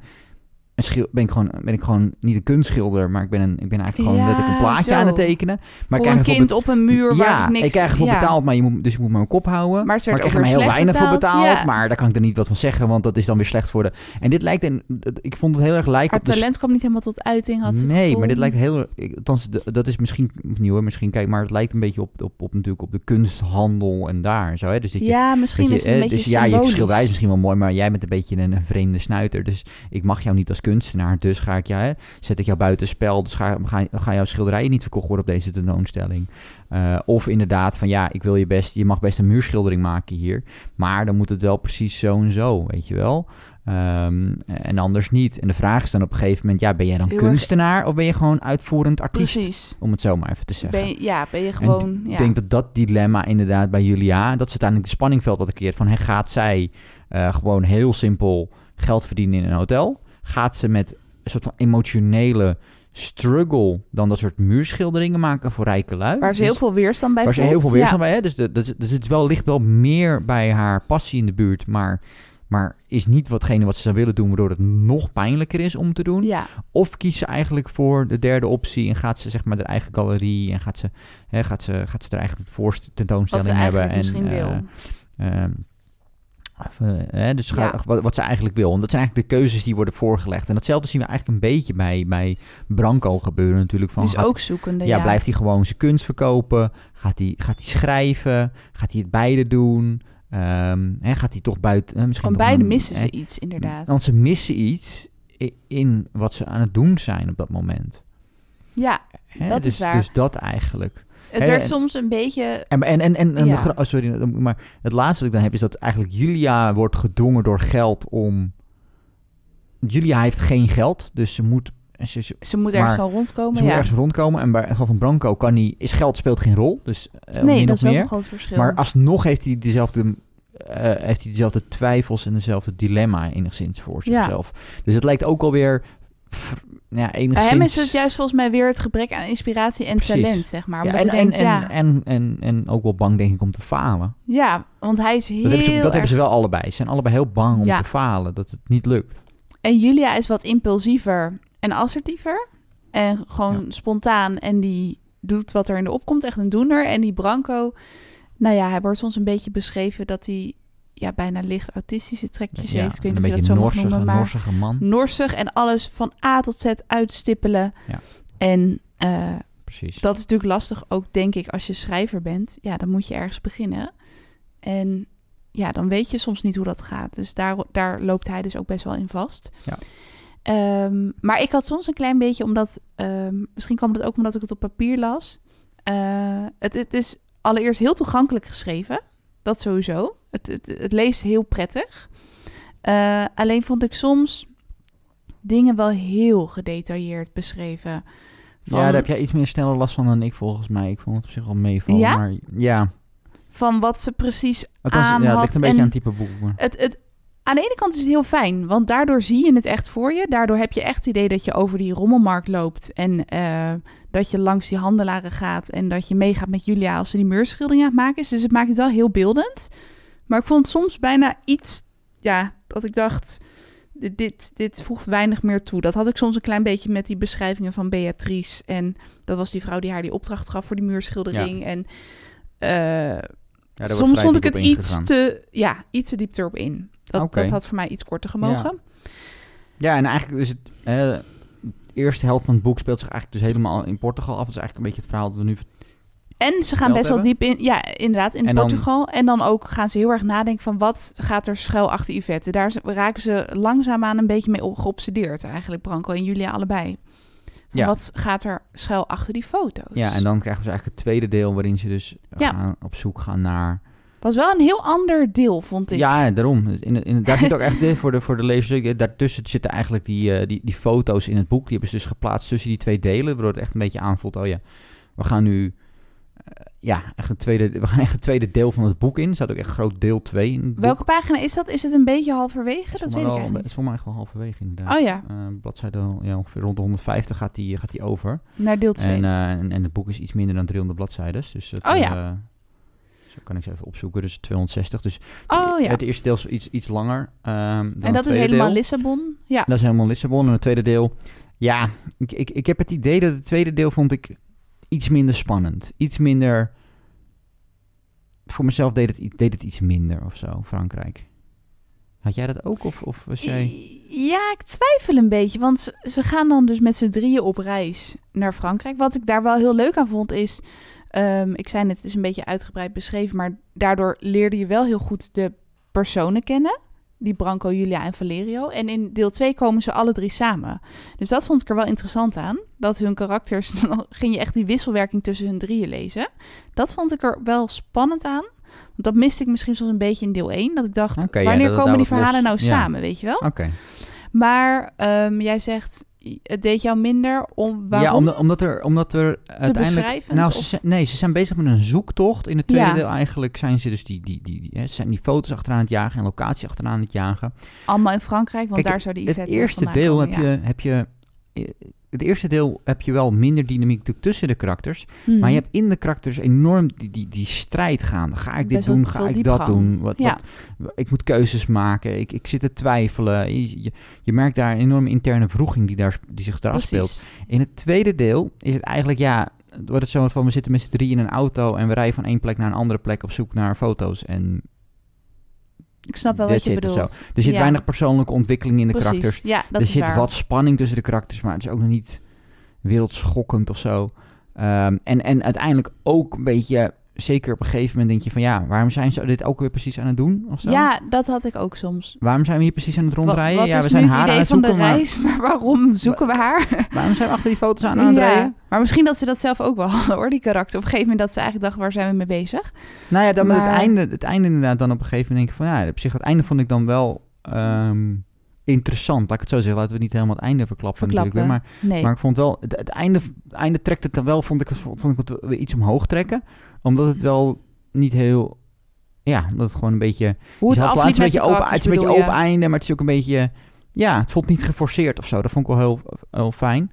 Speaker 2: Een schil, ben, ik gewoon, ben ik gewoon niet een kunstschilder, maar ik ben, een, ik ben eigenlijk gewoon
Speaker 1: Ja,
Speaker 2: letterlijk een plaatje
Speaker 1: zo.
Speaker 2: aan het tekenen. Maar
Speaker 1: voor
Speaker 2: ik
Speaker 1: een
Speaker 2: krijg ervoor
Speaker 1: kind op een muur waar
Speaker 2: ja,
Speaker 1: ik niks...
Speaker 2: krijg ervoor
Speaker 1: ja.
Speaker 2: betaald, maar je moet, dus ik moet mijn kop houden.
Speaker 1: Maar ze
Speaker 2: Maar
Speaker 1: werd
Speaker 2: ik krijg er maar heel weinig
Speaker 1: slecht
Speaker 2: voor
Speaker 1: betaald,
Speaker 2: betaald.
Speaker 1: ja.
Speaker 2: Maar daar kan ik er niet wat van zeggen, want dat is dan weer slecht voor de... En dit lijkt... Een, ik vond het heel erg lijken
Speaker 1: Haar
Speaker 2: op
Speaker 1: talent kwam niet helemaal tot uiting, had ze
Speaker 2: Nee, maar dit lijkt heel... ik- Althans, dat is misschien opnieuw, misschien kijk, maar het lijkt een beetje op, op, op, natuurlijk op de kunsthandel en daar en zo. Hè? Dus dat je,
Speaker 1: Ja, misschien
Speaker 2: dat
Speaker 1: is
Speaker 2: je,
Speaker 1: het een beetje
Speaker 2: dus ja, je schilderij is misschien wel mooi, maar jij bent een beetje een, een vreemde snuiter. Dus ik mag jou niet als kunstenaar. Dus ga ik jou, hè, zet ik jou buitenspel. Dus ga, ga, ga jouw schilderijen niet verkocht worden op deze tentoonstelling. Eh, of inderdaad van ja, ik wil je best, je mag best een muurschildering maken hier. Maar dan moet het wel precies zo en zo, weet je wel. Ehm, en anders niet. En de vraag is dan op een gegeven moment, ja, ben jij dan
Speaker 1: Heel erg-
Speaker 2: kunstenaar of ben je gewoon uitvoerend artiest?
Speaker 1: Precies.
Speaker 2: Om het zo maar even te zeggen.
Speaker 1: Ben je, ja, ben je gewoon...
Speaker 2: Ik
Speaker 1: ja.
Speaker 2: denk dat dat dilemma inderdaad bij Julia, dat ze uiteindelijk de spanningveld wat creëert van, hè, gaat zij eh, gewoon heel simpel geld verdienen in een hotel? Gaat ze met een soort van emotionele struggle dan dat soort muurschilderingen maken voor rijke lui?
Speaker 1: Waar ze heel
Speaker 2: Dus-
Speaker 1: veel weerstand bij
Speaker 2: Waar ze heel veel weerstand
Speaker 1: ja.
Speaker 2: bij heeft. Dus, de, dus, dus het wel, ligt wel meer bij haar passie in de buurt, maar, maar is niet watgene wat ze zou willen doen, waardoor het nog pijnlijker is om te doen.
Speaker 1: Ja,
Speaker 2: Of kiest ze eigenlijk voor de derde optie en gaat ze zeg maar haar eigen galerie en gaat ze, hè, gaat ze, gaat ze haar eigen voorst-
Speaker 1: wat
Speaker 2: tentoonstelling hebben.
Speaker 1: eigenlijk
Speaker 2: En,
Speaker 1: misschien wil.
Speaker 2: Hè, dus ga-
Speaker 1: Ja.
Speaker 2: wat, wat ze eigenlijk wil. En dat zijn eigenlijk de keuzes die worden voorgelegd. En datzelfde zien we eigenlijk een beetje bij, bij Branco gebeuren natuurlijk. Van,
Speaker 1: Dus
Speaker 2: gaat-
Speaker 1: ook zoekende,
Speaker 2: ja,
Speaker 1: ja.
Speaker 2: blijft hij gewoon zijn kunst verkopen? Gaat hij, gaat hij schrijven? Gaat hij het beide doen? Ehm, hè, gaat hij toch buiten... hè, misschien
Speaker 1: beide
Speaker 2: een-
Speaker 1: missen ze iets, inderdaad.
Speaker 2: Want ze missen iets in wat ze aan het doen zijn op dat moment.
Speaker 1: Ja,
Speaker 2: Hè,
Speaker 1: Dat is
Speaker 2: dus,
Speaker 1: waar.
Speaker 2: Dus dat eigenlijk.
Speaker 1: Het
Speaker 2: Hè,
Speaker 1: werd
Speaker 2: en-
Speaker 1: soms een beetje...
Speaker 2: En, en, en, en, en
Speaker 1: Ja.
Speaker 2: oh, sorry, maar het laatste wat ik dan heb is dat eigenlijk Julia wordt gedwongen door geld om... Julia heeft geen geld, dus ze moet, ze, ze,
Speaker 1: Ze moet ergens wel rondkomen,
Speaker 2: ze moet ergens rondkomen. En bij het geval van Branco kan hij, is geld speelt geen rol, dus eh,
Speaker 1: nee, dat is
Speaker 2: meer.
Speaker 1: een groot verschil.
Speaker 2: Maar alsnog heeft hij dezelfde, eh, heeft hij dezelfde twijfels en dezelfde dilemma enigszins voor
Speaker 1: Ja.
Speaker 2: zichzelf. Dus het lijkt ook alweer ja,
Speaker 1: Bij
Speaker 2: enigszins...
Speaker 1: hem is het juist volgens mij weer het gebrek aan inspiratie en
Speaker 2: Precies.
Speaker 1: talent, zeg maar.
Speaker 2: Ja, en, en,
Speaker 1: denkt,
Speaker 2: en,
Speaker 1: ja,
Speaker 2: en, en, en ook wel bang, denk ik, om te falen.
Speaker 1: ja, want hij is heel
Speaker 2: Dat, hebben ze, dat
Speaker 1: erg...
Speaker 2: hebben ze wel allebei. Ze zijn allebei heel bang om
Speaker 1: Ja.
Speaker 2: te falen, dat het niet lukt.
Speaker 1: En Julia is wat impulsiever en assertiever. En gewoon spontaan. En die doet wat er in de opkomt. Echt een doener. En die Branco, nou ja, hij wordt soms een beetje beschreven dat hij ja, bijna licht autistische trekjes
Speaker 2: Ja,
Speaker 1: heeft. Ik weet niet of je dat zo mag noemen, maar
Speaker 2: norsige man.
Speaker 1: norsig en alles van A tot Z uitstippelen.
Speaker 2: Ja.
Speaker 1: En eh,
Speaker 2: Precies.
Speaker 1: dat is natuurlijk lastig ook, denk ik, als je schrijver bent. Ja, dan moet je ergens beginnen. En ja, dan weet je soms niet hoe dat gaat. Dus daar, daar loopt hij dus ook best wel in vast.
Speaker 2: Ja.
Speaker 1: Ehm, maar ik had soms een klein beetje, omdat... ehm, misschien kwam het ook omdat ik het op papier las. Eh, het, het is allereerst heel toegankelijk geschreven. Dat sowieso. Het, het, het leest heel prettig. Eh, alleen vond ik soms dingen wel heel gedetailleerd beschreven. Van,
Speaker 2: Ja, daar heb jij iets meer sneller last van dan ik volgens mij. Ik vond het op zich wel meevallen.
Speaker 1: Ja?
Speaker 2: Maar ja,
Speaker 1: van wat ze precies
Speaker 2: het, was,
Speaker 1: aan
Speaker 2: ja, het ligt een beetje aan type boek. Maar.
Speaker 1: het, het, aan de ene kant is het heel fijn, want daardoor zie je het echt voor je. Daardoor heb je echt het idee dat je over die rommelmarkt loopt en eh, dat je langs die handelaren gaat en dat je meegaat met Julia als ze die muurschildering aan het maken is. Dus het maakt het wel heel beeldend. Maar ik vond soms bijna iets, ja, dat ik dacht, dit, dit, voegt weinig meer toe. Dat had ik soms een klein beetje met die beschrijvingen van Beatrice. En dat was die vrouw die haar die opdracht gaf voor die muurschildering. En eh,
Speaker 2: Ja,
Speaker 1: soms vond ik het iets te, ja, iets te diep erop in. Dat, dat had voor mij iets korter gemogen.
Speaker 2: Ja, en eigenlijk is het... de eerste helft van het boek speelt zich eigenlijk dus helemaal in Portugal af. Dat is eigenlijk een beetje het verhaal dat we nu...
Speaker 1: En ze gaan best wel diep in, ja, inderdaad, in
Speaker 2: En dan-
Speaker 1: Portugal. En dan ook gaan ze heel erg nadenken van wat gaat er schuil achter Yvette. Daar raken ze langzaamaan een beetje mee op- geobsedeerd eigenlijk, Branko en Julia allebei.
Speaker 2: Ja.
Speaker 1: Wat gaat er schuil achter die foto's?
Speaker 2: Ja, en dan krijgen we dus eigenlijk het tweede deel waarin ze dus
Speaker 1: Ja.
Speaker 2: gaan, op zoek gaan naar...
Speaker 1: Was wel een heel ander deel, vond ik.
Speaker 2: Ja, daarom. In, in, daar zit ook echt voor de, voor de lezers. eh, Daartussen zitten eigenlijk die, eh, die, die foto's in het boek. Die hebben ze dus geplaatst tussen die twee delen. Waardoor het echt een beetje aanvoelt. Oh ja, we gaan nu. Ja, echt een tweede, we gaan echt een tweede deel van het boek in. Er staat ook echt groot deel 2 in het boek.
Speaker 1: Welke pagina is dat? Is het een beetje halverwege?
Speaker 2: Het
Speaker 1: Dat weet ik eigenlijk
Speaker 2: Het is
Speaker 1: niet.
Speaker 2: voor mij echt wel halverwege inderdaad.
Speaker 1: Oh ja,
Speaker 2: Eh, bladzijde ja, ongeveer rond de 150 gaat die, gaat die over.
Speaker 1: naar deel 2.
Speaker 2: En, eh, en, en het boek is iets minder dan 300 bladzijden. Dus het,
Speaker 1: Oh ja.
Speaker 2: eh, zo kan ik ze even opzoeken. Dus 260. Dus
Speaker 1: oh ja.
Speaker 2: het eerste deel is iets, iets langer. ehm, dan
Speaker 1: En
Speaker 2: het
Speaker 1: dat is helemaal
Speaker 2: deel.
Speaker 1: Lissabon. Ja.
Speaker 2: Dat is helemaal Lissabon. En het tweede deel, ja, ik, ik, ik heb het idee dat het tweede deel vond ik iets minder spannend. Iets minder, voor mezelf deed het, deed het iets minder of zo, Frankrijk. Had jij dat ook of, of was jij...
Speaker 1: Ja, ik twijfel een beetje. Want ze, ze gaan dan dus met z'n drieën op reis naar Frankrijk. Wat ik daar wel heel leuk aan vond is... ehm, ik zei net, het is een beetje uitgebreid beschreven... maar daardoor leerde je wel heel goed de personen kennen. Die Branco, Julia en Valerio. En in deel 2 komen ze alle drie samen. Dus dat vond ik er wel interessant aan. Dat hun karakters... Dan ging je echt die wisselwerking tussen hun drieën lezen. Dat vond ik er wel spannend aan. Want dat miste ik misschien soms een beetje in deel 1. Dat ik dacht,
Speaker 2: ja,
Speaker 1: wanneer
Speaker 2: dat
Speaker 1: komen die
Speaker 2: los-
Speaker 1: verhalen nou
Speaker 2: ja.
Speaker 1: samen, weet je wel?
Speaker 2: Oké.
Speaker 1: Maar ehm, jij zegt, het deed jou minder om waarom?
Speaker 2: Ja, omdat, omdat er, omdat er uiteindelijk... Nou, ze zijn- nee, ze zijn bezig met een zoektocht. In het tweede
Speaker 1: Ja.
Speaker 2: deel eigenlijk zijn ze dus die, die, die, die, hè, zijn die foto's achteraan het jagen en locatie achteraan het jagen.
Speaker 1: Allemaal in Frankrijk, want
Speaker 2: Kijk,
Speaker 1: daar zou die
Speaker 2: Het
Speaker 1: Yvette
Speaker 2: eerste deel
Speaker 1: komen,
Speaker 2: heb, je, heb je... eh, Het eerste deel heb je wel minder dynamiek tussen de karakters.
Speaker 1: Mhm.
Speaker 2: Maar je hebt in de karakters enorm die, die, die strijd gaande. Ga ik dit
Speaker 1: Best
Speaker 2: doen? Ga ik dat doen? Wat,
Speaker 1: Ja.
Speaker 2: wat, ik moet keuzes maken. Ik, ik zit te twijfelen. Je, je, je merkt daar een enorme interne wroeging die, daar, die zich daar afspeelt. In het tweede deel is het eigenlijk, ja, wordt het zo van we zitten met z'n drie in een auto en we rijden van één plek naar een andere plek op zoek naar foto's. En
Speaker 1: Ik snap wel wat je bedoelt.
Speaker 2: er zit
Speaker 1: Ja.
Speaker 2: weinig persoonlijke ontwikkeling in de
Speaker 1: Precies.
Speaker 2: karakters.
Speaker 1: Ja, dat
Speaker 2: er zit
Speaker 1: waar.
Speaker 2: wat spanning tussen de karakters, maar het is ook nog niet wereldschokkend of zo. Ehm, en, en uiteindelijk ook een beetje, zeker op een gegeven moment denk je van ja, waarom zijn ze dit ook weer precies aan het doen of zo?
Speaker 1: Ja, dat had ik ook soms.
Speaker 2: Waarom zijn we hier precies aan het rondrijden?
Speaker 1: wat
Speaker 2: ja, we zijn haar aan
Speaker 1: idee
Speaker 2: het
Speaker 1: van de
Speaker 2: zoeken, maar
Speaker 1: reis, maar waarom zoeken we haar?
Speaker 2: waarom zijn we achter die foto's aan aan het
Speaker 1: Ja,
Speaker 2: rijden?
Speaker 1: Maar misschien dat ze dat zelf ook wel hadden, hoor, die karakter. Op een gegeven moment dat ze eigenlijk dachten, waar zijn we mee bezig?
Speaker 2: Nou ja, dan met het
Speaker 1: Maar-
Speaker 2: einde, het einde inderdaad dan op een gegeven moment denk ik van ja, op zich het einde vond ik dan wel ehm, interessant. Laat ik het zo zeggen, laten we niet helemaal het einde verklappen, natuurlijk weer. Maar,
Speaker 1: Nee.
Speaker 2: maar ik vond wel, het, het einde, het einde trekt het dan wel, vond ik, het- vond ik het weer iets omhoog trekken. Omdat het wel niet heel, ja, omdat het gewoon een beetje,
Speaker 1: Hoe het afliep met
Speaker 2: een beetje open, het
Speaker 1: karakters,
Speaker 2: is een beetje open einde, maar het is ook een beetje, ja, het voelt niet geforceerd of zo. Dat vond ik wel heel, heel fijn.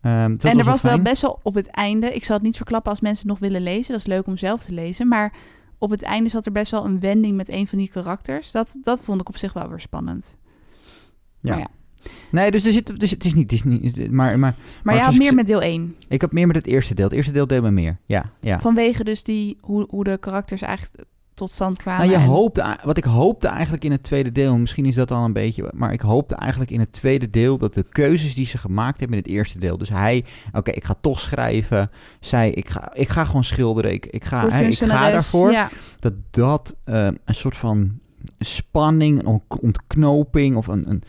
Speaker 2: Ehm, dat
Speaker 1: en er was wel best wel op het einde, ik zal het niet verklappen als mensen het nog willen lezen, dat is leuk om zelf te lezen, maar op het einde zat er best wel een wending met een van die karakters. Dat, dat vond ik op zich wel weer spannend.
Speaker 2: Ja.
Speaker 1: Maar ja.
Speaker 2: Nee, dus er zit, dus het is niet, het is niet maar, maar
Speaker 1: Maar, je had meer met deel 1.
Speaker 2: ik heb meer met het eerste deel. Het eerste deel deed me meer, ja, ja.
Speaker 1: Vanwege dus die, hoe, hoe de karakters eigenlijk tot stand kwamen.
Speaker 2: Nou, je
Speaker 1: en-
Speaker 2: hoopte, wat ik hoopte eigenlijk in het tweede deel, misschien is dat al een beetje, maar ik hoopte eigenlijk in het tweede deel dat de keuzes die ze gemaakt hebben in het eerste deel, dus hij, oké, ik ga toch schrijven, zij, ik ga, ik ga gewoon schilderen, ik, ik, ga, hè, ik ga daarvoor,
Speaker 1: Ja,
Speaker 2: dat dat eh, een soort van spanning, een ont- ontknoping of een, een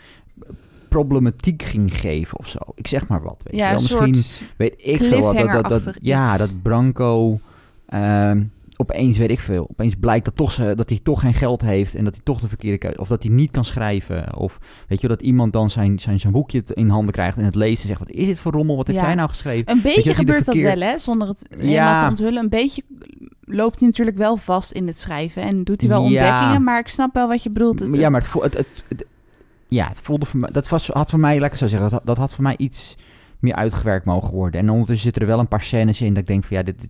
Speaker 2: problematiek ging geven of zo. Ik zeg maar wat, weet je
Speaker 1: ja
Speaker 2: wel.
Speaker 1: een
Speaker 2: Misschien
Speaker 1: soort...
Speaker 2: weet ik veel wat. Dat, dat, ja, dat Branco ehm, opeens, weet ik veel, opeens blijkt dat, toch, dat hij toch geen geld heeft en dat hij toch de verkeerde keuze, of dat hij niet kan schrijven. Of weet je, dat iemand dan zijn, zijn, zijn boekje in handen krijgt en het leest en zegt, wat is dit voor rommel, wat heb
Speaker 1: Ja.
Speaker 2: jij nou geschreven?
Speaker 1: Een beetje
Speaker 2: dat
Speaker 1: gebeurt dat wel, hè? Zonder het helemaal
Speaker 2: Ja.
Speaker 1: te onthullen. Een beetje loopt hij natuurlijk wel vast in het schrijven. En doet hij wel
Speaker 2: Ja.
Speaker 1: ontdekkingen. Maar ik snap wel wat je bedoelt. Het,
Speaker 2: ja, maar
Speaker 1: het,
Speaker 2: het, het- ja, het voelde voor mij, dat was, had voor mij, lekker zo zeggen, dat, had- dat had voor mij iets meer uitgewerkt mogen worden. En ondertussen zitten er wel een paar scènes in dat ik denk van, ja, dit, dit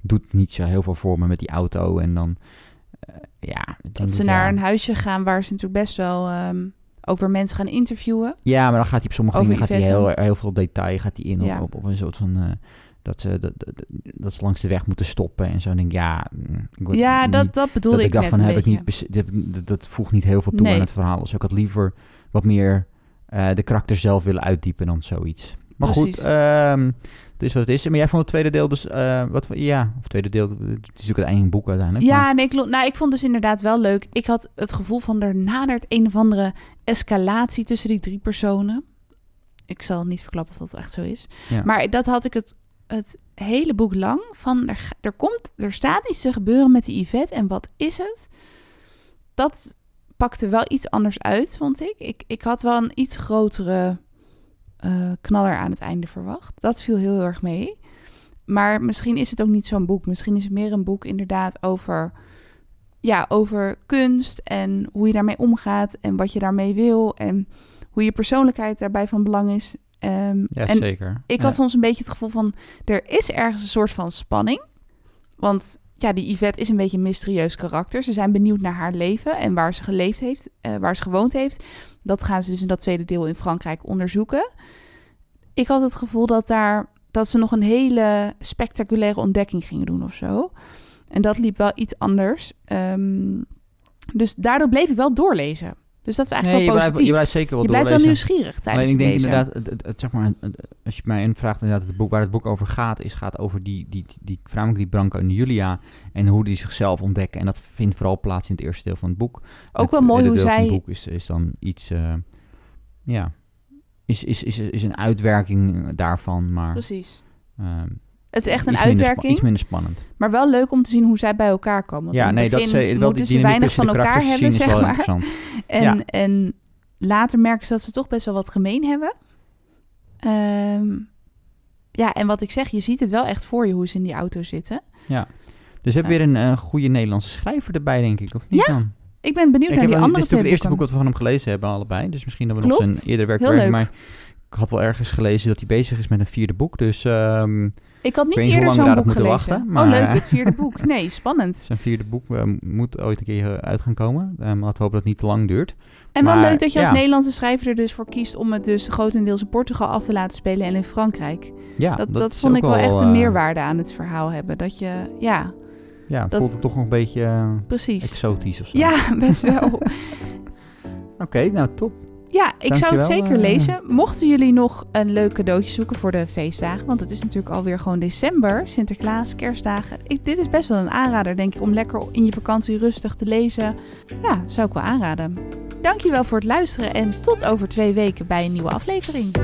Speaker 2: doet niet zo heel veel voor me met die auto. En dan, eh, ja.
Speaker 1: dat ze
Speaker 2: ja.
Speaker 1: naar een huisje gaan waar ze natuurlijk best wel ook weer mensen gaan interviewen.
Speaker 2: Ja, maar dan gaat hij op sommige
Speaker 1: Over
Speaker 2: dingen gaat hij heel, heel veel detail gaat hij in
Speaker 1: Ja.
Speaker 2: op, op een soort van eh, dat ze dat, dat, ze langs de weg moeten stoppen en zo. En ik denk ja, mm, ik
Speaker 1: Ja,
Speaker 2: niet-
Speaker 1: dat, dat bedoelde
Speaker 2: dat
Speaker 1: ik
Speaker 2: dacht
Speaker 1: net
Speaker 2: van heb ik niet dat, dat, voegt niet heel veel toe
Speaker 1: Nee.
Speaker 2: aan het verhaal. Dus ik had liever wat meer eh, de karakter zelf willen uitdiepen dan zoiets. Maar
Speaker 1: Precies.
Speaker 2: goed, ehm, het is wat het is. Maar jij vond het tweede deel dus eh, wat ja, of tweede deel, het is natuurlijk het eigen boek uiteindelijk. maar-
Speaker 1: Ja, nee, ik, nou, ik vond dus inderdaad wel leuk. Ik had het gevoel van er nadert een of andere escalatie tussen die drie personen. Ik zal niet verklappen of dat echt zo is.
Speaker 2: Ja.
Speaker 1: Maar dat had ik het, het hele boek lang. Van er, komt, er staat iets te gebeuren met die Yvette. En wat is het? Dat pakte wel iets anders uit, vond ik. Ik, ik had wel een iets grotere eh, knaller aan het einde verwacht. Dat viel heel erg mee. Maar misschien is het ook niet zo'n boek. Misschien is het meer een boek inderdaad over, ja, over kunst en hoe je daarmee omgaat en wat je daarmee wil en hoe je persoonlijkheid daarbij van belang is. Ehm,
Speaker 2: ja,
Speaker 1: en
Speaker 2: zeker.
Speaker 1: ik
Speaker 2: Ja.
Speaker 1: had soms een beetje het gevoel van, er is ergens een soort van spanning. Want ja, die Yvette is een beetje een mysterieus karakter. Ze zijn benieuwd naar haar leven en waar ze geleefd heeft, eh, waar ze gewoond heeft. Dat gaan ze dus in dat tweede deel in Frankrijk onderzoeken. Ik had het gevoel dat daar dat ze nog een hele spectaculaire ontdekking gingen doen of zo. En dat liep wel iets anders. Ehm, dus daardoor bleef ik wel doorlezen. Dus dat is
Speaker 2: Nee,
Speaker 1: eigenlijk
Speaker 2: je
Speaker 1: wel
Speaker 2: blijft,
Speaker 1: positief.
Speaker 2: je blijft zeker wel
Speaker 1: je blijft wel nieuwsgierig tijdens
Speaker 2: Alleen ik denk
Speaker 1: lezen.
Speaker 2: inderdaad, het, het, het- zeg maar, als je mij vraagt inderdaad, het boek, waar het boek over gaat, is gaat over die, die, die, die voornamelijk die Branco en Julia en hoe die zichzelf ontdekken. En dat vindt vooral plaats in het eerste deel van het boek.
Speaker 1: Ook
Speaker 2: Het
Speaker 1: wel mooi hoe zij...
Speaker 2: het boek is, is dan iets, eh, ja, is, is, is, is een uitwerking daarvan, maar
Speaker 1: Precies.
Speaker 2: ehm,
Speaker 1: Het is echt een
Speaker 2: iets minder
Speaker 1: uitwerking.
Speaker 2: iets minder spannend.
Speaker 1: Maar wel leuk om te zien hoe zij bij elkaar komen. Want
Speaker 2: ja, nee, dat is eh, wel die
Speaker 1: ze weinig van elkaar hebben, zeg maar.
Speaker 2: interessant.
Speaker 1: En,
Speaker 2: Ja.
Speaker 1: en later merken ze dat ze toch best wel wat gemeen hebben. Ehm, ja, en wat ik zeg, je ziet het wel echt voor je hoe ze in die auto zitten.
Speaker 2: Dus we hebben weer een eh, goede Nederlandse schrijver erbij, denk ik, of niet
Speaker 1: Ja,
Speaker 2: dan?
Speaker 1: Ik ben benieuwd
Speaker 2: Ik
Speaker 1: naar die andere
Speaker 2: dit is het eerste boek wat we van hem gelezen hebben, allebei. Dus misschien dat we nog zijn eerder werk
Speaker 1: Heel
Speaker 2: werken.
Speaker 1: leuk.
Speaker 2: Maar ik had wel ergens gelezen dat hij bezig is met een vierde boek. Dus ehm,
Speaker 1: Ik had niet eerder zo'n boek gelezen.
Speaker 2: wachten, maar-
Speaker 1: Oh, leuk, het vierde boek. Nee, spannend.
Speaker 2: zijn vierde boek eh, moet ooit een keer eh, uit gaan komen. Ehm laten we hopen dat het niet te lang duurt.
Speaker 1: En wel
Speaker 2: Maar,
Speaker 1: leuk dat je als
Speaker 2: ja.
Speaker 1: Nederlandse schrijver er dus voor kiest om het dus grotendeels in Portugal af te laten spelen en in Frankrijk.
Speaker 2: Ja,
Speaker 1: dat dat, vond ik wel echt een
Speaker 2: eh,
Speaker 1: meerwaarde aan het verhaal hebben. Dat je, ja,
Speaker 2: Ja,
Speaker 1: dat-
Speaker 2: voelt het toch nog een beetje
Speaker 1: precies.
Speaker 2: exotisch of zo.
Speaker 1: Ja, best wel.
Speaker 2: Oké, nou top.
Speaker 1: Ja, ik zou het zeker
Speaker 2: eh.
Speaker 1: lezen. Mochten jullie nog een leuk cadeautje zoeken voor de feestdagen, want het is natuurlijk alweer gewoon december, Sinterklaas, kerstdagen. Ik, dit is best wel een aanrader, denk ik, om lekker in je vakantie rustig te lezen. Ja, zou ik wel aanraden. Dankjewel voor het luisteren en tot over twee weken bij een nieuwe aflevering.